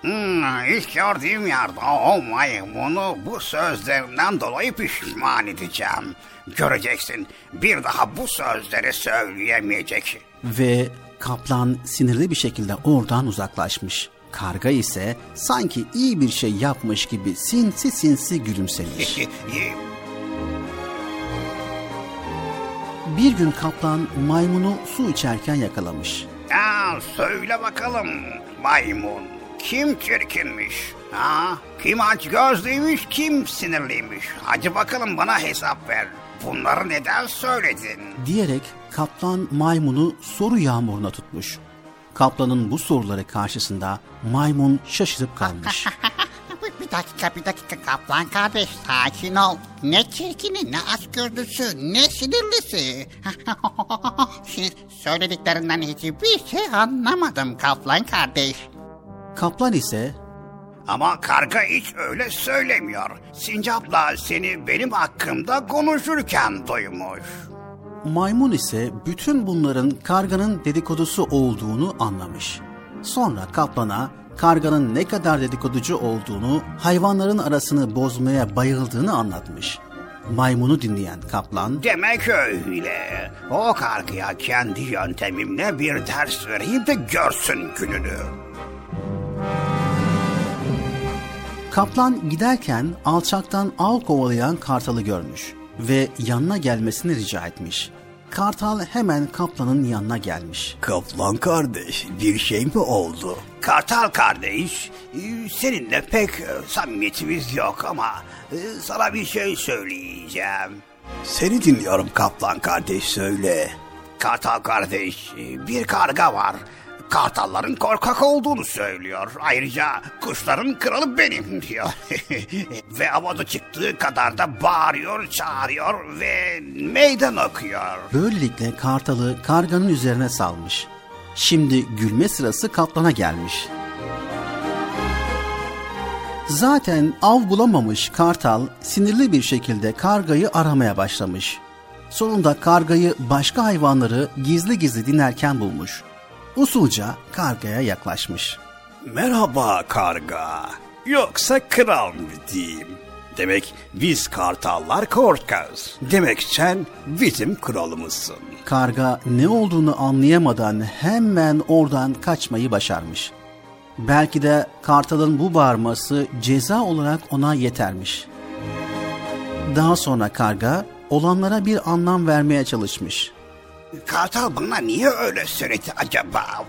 Hmm, ilk gördüğüm yerde o maymunu bu sözlerinden dolayı pişman edeceğim. Göreceksin bir daha bu sözleri söyleyemeyecek. ve kaplan sinirli bir şekilde oradan uzaklaşmış. Karga ise sanki iyi bir şey yapmış gibi sinsi sinsi gülümsemiş. bir gün kaplan maymunu su içerken yakalamış. Ya söyle bakalım maymun kim çirkinmiş? Ha? Kim aç gözlüymüş kim sinirliymiş? Hadi bakalım bana hesap ver. Bunları neden söyledin? diyerek kaplan maymunu soru yağmuruna tutmuş. Kaplanın bu soruları karşısında maymun şaşırıp kalmış. Bir dakika bir dakika kaplan kardeş sakin ol. Ne çirkini ne açgözlüsü ne sinirlisi. Siz söylediklerinden hiçbir şey anlamadım kaplan kardeş. Kaplan ise Ama karga hiç öyle söylemiyor. Sincapla seni benim hakkımda konuşurken duymuş. Maymun ise bütün bunların karganın dedikodusu olduğunu anlamış. Sonra kaplana karganın ne kadar dedikoducu olduğunu, hayvanların arasını bozmaya bayıldığını anlatmış. Maymunu dinleyen kaplan Demek öyle. O kargıya kendi yöntemimle bir ders vereyim de görsün gününü. Kaplan giderken alçaktan av kovalayan kartalı görmüş ve yanına gelmesini rica etmiş. Kartal hemen kaplanın yanına gelmiş. Kaplan kardeş bir şey mi oldu? Kartal kardeş e, seninle pek e, samimiyetimiz yok ama e, sana bir şey söyleyeceğim. Seni dinliyorum kaplan kardeş söyle. Kartal kardeş bir karga var. Kartalların korkak olduğunu söylüyor. Ayrıca kuşların kralı benim diyor. ve havada çıktığı kadar da bağırıyor, çağırıyor ve meydan okuyor. Böylelikle kartalı karganın üzerine salmış. Şimdi gülme sırası kaplana gelmiş. Zaten av bulamamış kartal sinirli bir şekilde kargayı aramaya başlamış. Sonunda kargayı başka hayvanları gizli gizli dinlerken bulmuş. Usulca kargaya yaklaşmış. Merhaba karga. Yoksa kral mı diyeyim? Demek biz kartallar korkaz. Demek sen bizim kralımızsın. Karga ne olduğunu anlayamadan hemen oradan kaçmayı başarmış. Belki de kartalın bu bağırması ceza olarak ona yetermiş. Daha sonra karga olanlara bir anlam vermeye çalışmış. Kartal bana niye öyle söyledi acaba?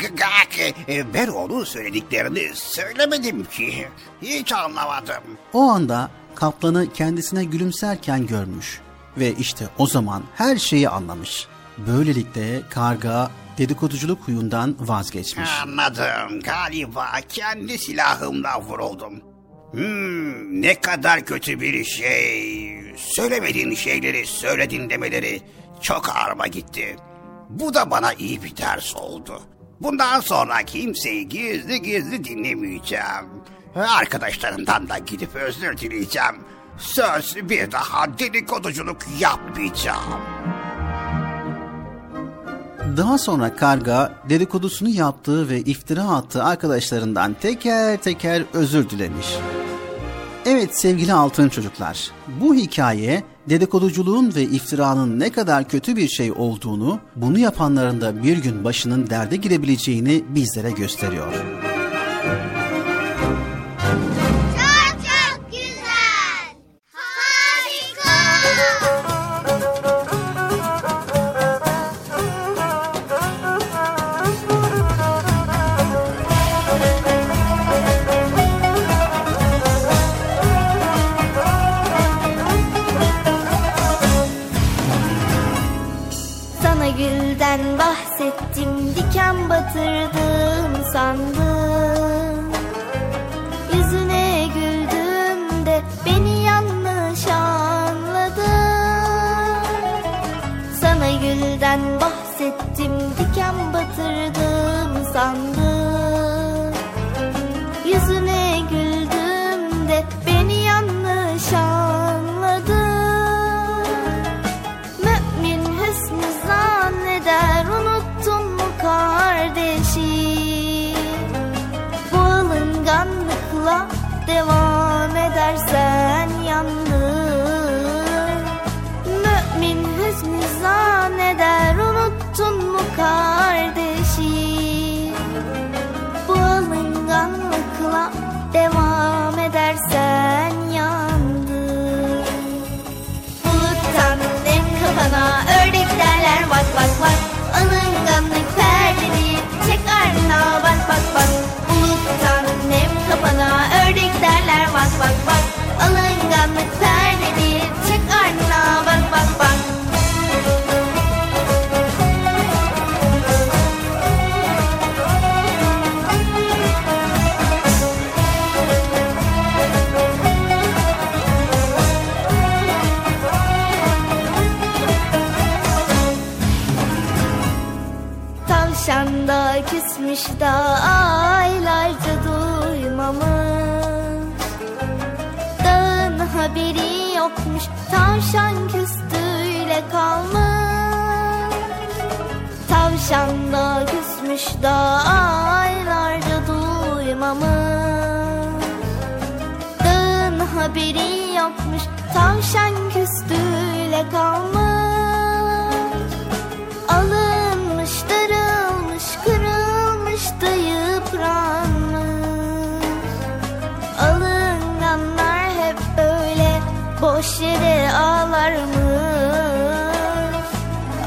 G- g- e, Ben onun söylediklerini söylemedim ki. Hiç anlamadım. O anda kaplanı kendisine gülümserken görmüş ve işte o zaman her şeyi anlamış. Böylelikle karga dedikoduculuk huyundan vazgeçmiş. Anladım. Galiba kendi silahımla vuruldum. Hmm, ne kadar kötü bir şey. Söylemediğin şeyleri söyledin demeleri çok ağrıma gitti. Bu da bana iyi bir ders oldu. Bundan sonra kimseyi gizli gizli dinlemeyeceğim. Arkadaşlarımdan da gidip özür dileyeceğim. Söz bir daha dedikoduculuk yapmayacağım. Daha sonra karga dedikodusunu yaptığı ve iftira attığı arkadaşlarından teker teker özür dilemiş. Evet sevgili altın çocuklar, bu hikaye dedikoduculuğun ve iftiranın ne kadar kötü bir şey olduğunu, bunu yapanların da bir gün başının derde girebileceğini bizlere gösteriyor. Çok alınganlıkla devam edersen yandın Mümin hüsnü zanneder unuttun mu kardeşim Bu alınganlıkla devam edersen yandın Buluttan nem kafana ördek derler bak bak bak. Alınganlık perdeli çek ardına bak bak bak Buluttan nem kafana ördek derler. Bak bak bak. Alınganlık perdeli çek ardına. Bak bak bak. Tavşan da küsmüş da aylarca haberi yokmuş. Tavşan küstüyle kalmış. Tavşan da küsmüş da aylarca duymamış. Dağın haberi yokmuş. Tavşan küstüyle kalmış yere ağlarmış.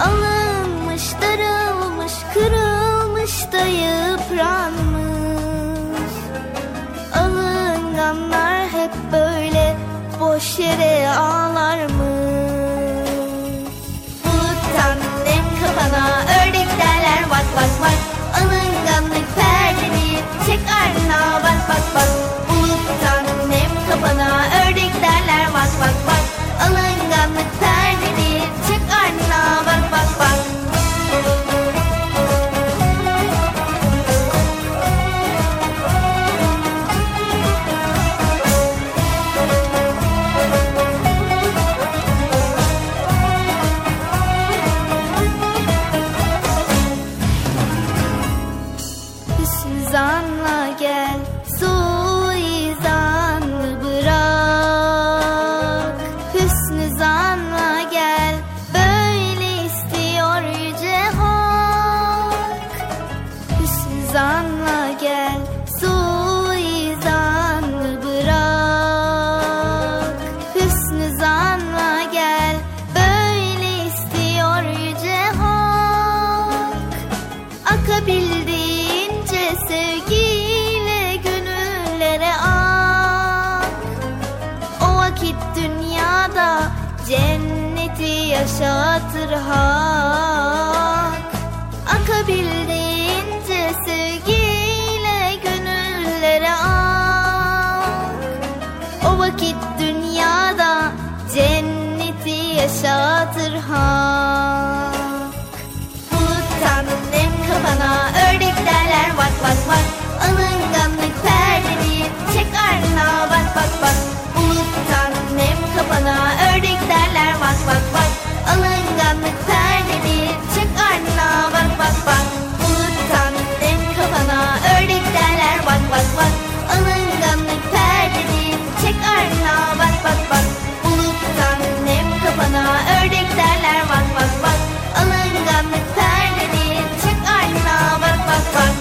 Alınmış, darılmış, kırılmış da yıpranmış. Alınganlar hep böyle boş yere ağlarmış. Buluttan nem kafana ördek derler bak bak bak. Alınganlık perdeni çek ardına bak bak bak. Buluttan nem kafana ördek derler bak bak bak dünyada cenneti yaşatır hak. Akabildiğince sevgiyle gönüllere ak. O vakit dünyada cenneti yaşatır hak Alınganlık perdedir çek ardına bak bak bak Buluttan nem kafana ördek derler vak vak vak Alınganlık perdedir çek ardına bak bak bak Buluttan nem kafana ördek derler vak vak vak Alınganlık perdedir çek ardına bak bak bak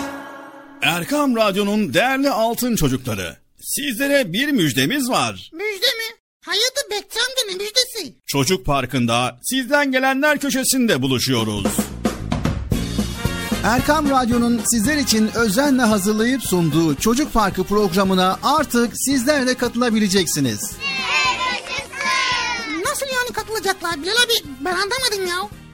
Erkam Radyo'nun değerli altın çocukları. Sizlere bir müjdemiz var. Müjde amca ne müjdesi? Çocuk Parkı'nda sizden gelenler köşesinde buluşuyoruz. Erkam Radyo'nun sizler için özenle hazırlayıp sunduğu Çocuk Parkı programına artık sizler de katılabileceksiniz. Nasıl yani katılacaklar Bilal abi? Ben anlamadım ya.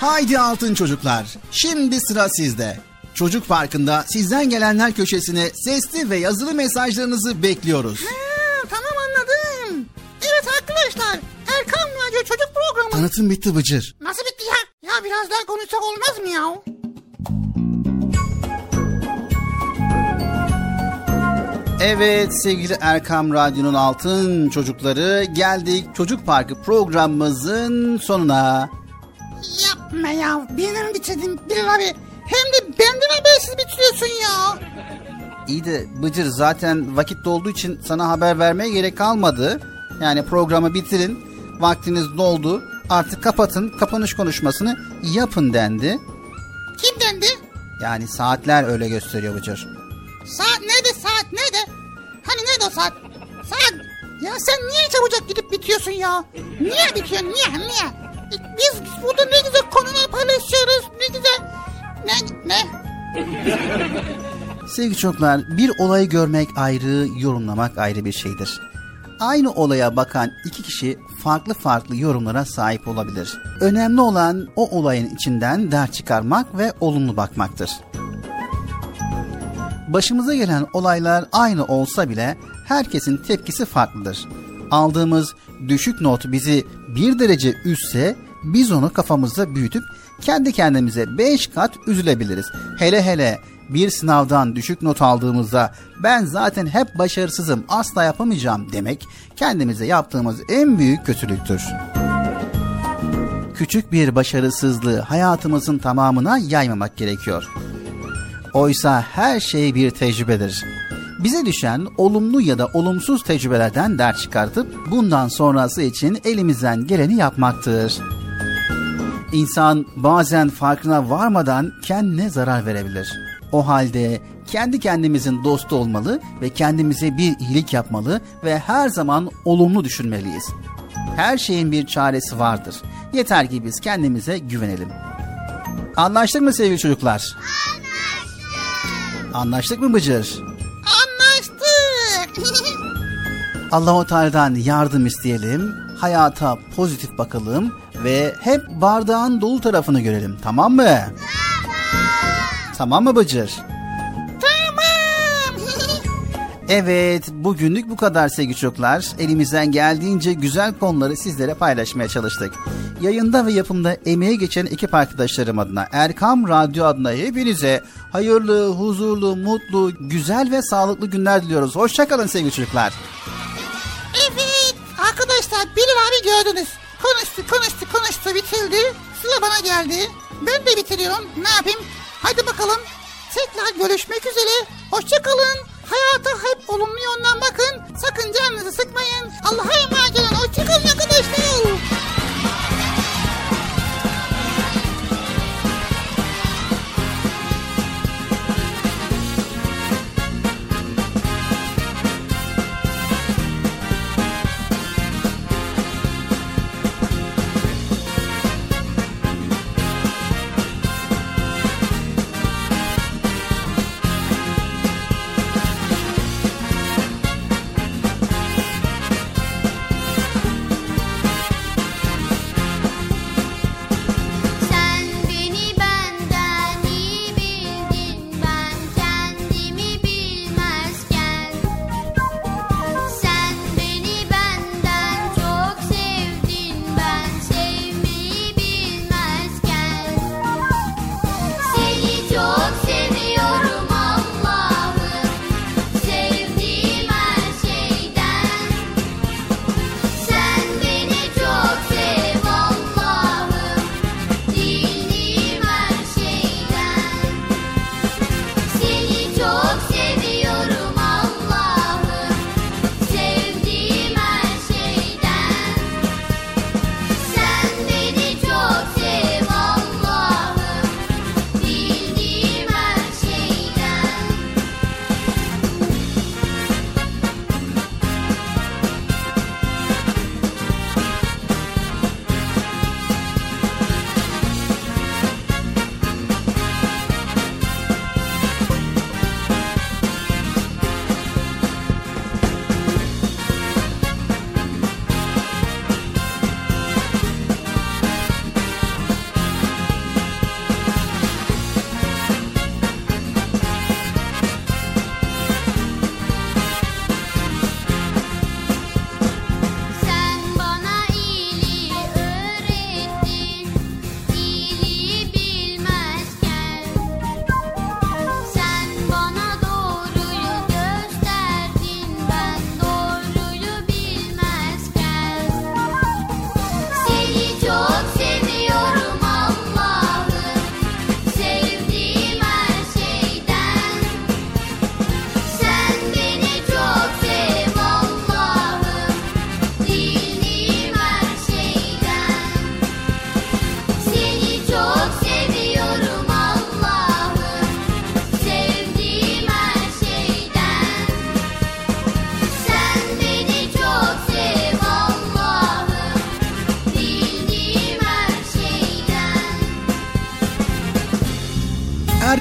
Haydi altın çocuklar. Şimdi sıra sizde. Çocuk Parkı'nda sizden gelenler köşesine sesli ve yazılı mesajlarınızı bekliyoruz. Ha, tamam anladım. Evet arkadaşlar Erkan Radyo Çocuk Programı. Tanıtım bitti Bıcır. Nasıl bitti ya? Ya biraz daha konuşsak olmaz mı ya? Evet sevgili Erkam Radyo'nun altın çocukları geldik Çocuk Parkı programımızın sonuna. Yapma ya. Benim bitirdim Bilal abi. Hem de benden habersiz bitiriyorsun ya. İyi de Bıcır zaten vakit dolduğu için sana haber vermeye gerek kalmadı. Yani programı bitirin. Vaktiniz doldu. Artık kapatın. Kapanış konuşmasını yapın dendi. Kim dendi? Yani saatler öyle gösteriyor Bıcır. Saat nerede saat nerede? Hani nerede o saat? Saat. Ya sen niye çabucak gidip bitiyorsun ya? Niye bitiyorsun niye niye? Biz burada ne güzel konular paylaşıyoruz ne güzel. Ne ne? Sevgili çocuklar bir olayı görmek ayrı, yorumlamak ayrı bir şeydir. Aynı olaya bakan iki kişi farklı farklı yorumlara sahip olabilir. Önemli olan o olayın içinden ders çıkarmak ve olumlu bakmaktır. Başımıza gelen olaylar aynı olsa bile herkesin tepkisi farklıdır. Aldığımız düşük not bizi bir derece üstse biz onu kafamızda büyütüp kendi kendimize beş kat üzülebiliriz. Hele hele bir sınavdan düşük not aldığımızda ben zaten hep başarısızım asla yapamayacağım demek kendimize yaptığımız en büyük kötülüktür. Küçük bir başarısızlığı hayatımızın tamamına yaymamak gerekiyor. Oysa her şey bir tecrübedir. Bize düşen olumlu ya da olumsuz tecrübelerden ders çıkartıp bundan sonrası için elimizden geleni yapmaktır. İnsan bazen farkına varmadan kendine zarar verebilir. O halde kendi kendimizin dostu olmalı ve kendimize bir iyilik yapmalı ve her zaman olumlu düşünmeliyiz. Her şeyin bir çaresi vardır. Yeter ki biz kendimize güvenelim. Anlaştık mı sevgili çocuklar? Anlaştık mı Bıcır? Allahu Teala'dan yardım isteyelim, hayata pozitif bakalım ve hep bardağın dolu tarafını görelim. Tamam mı? Tamam. Tamam mı Bıcır? Evet, bugünlük bu kadar sevgili çocuklar. Elimizden geldiğince güzel konuları sizlere paylaşmaya çalıştık. Yayında ve yapımda emeğe geçen ekip arkadaşlarım adına, Erkam Radyo adına hepinize hayırlı, huzurlu, mutlu, güzel ve sağlıklı günler diliyoruz. Hoşçakalın sevgili çocuklar. Evet arkadaşlar Bilal abi gördünüz. Konuştu konuştu konuştu bitirdi. Sıra bana geldi. Ben de bitiriyorum. Ne yapayım? Hadi bakalım. Tekrar görüşmek üzere. Hoşçakalın. Hayata hep olumlu yönden bakın. Sakın canınızı sıkmayın. Allah'a emanet olun. Hoşçakalın arkadaşlar.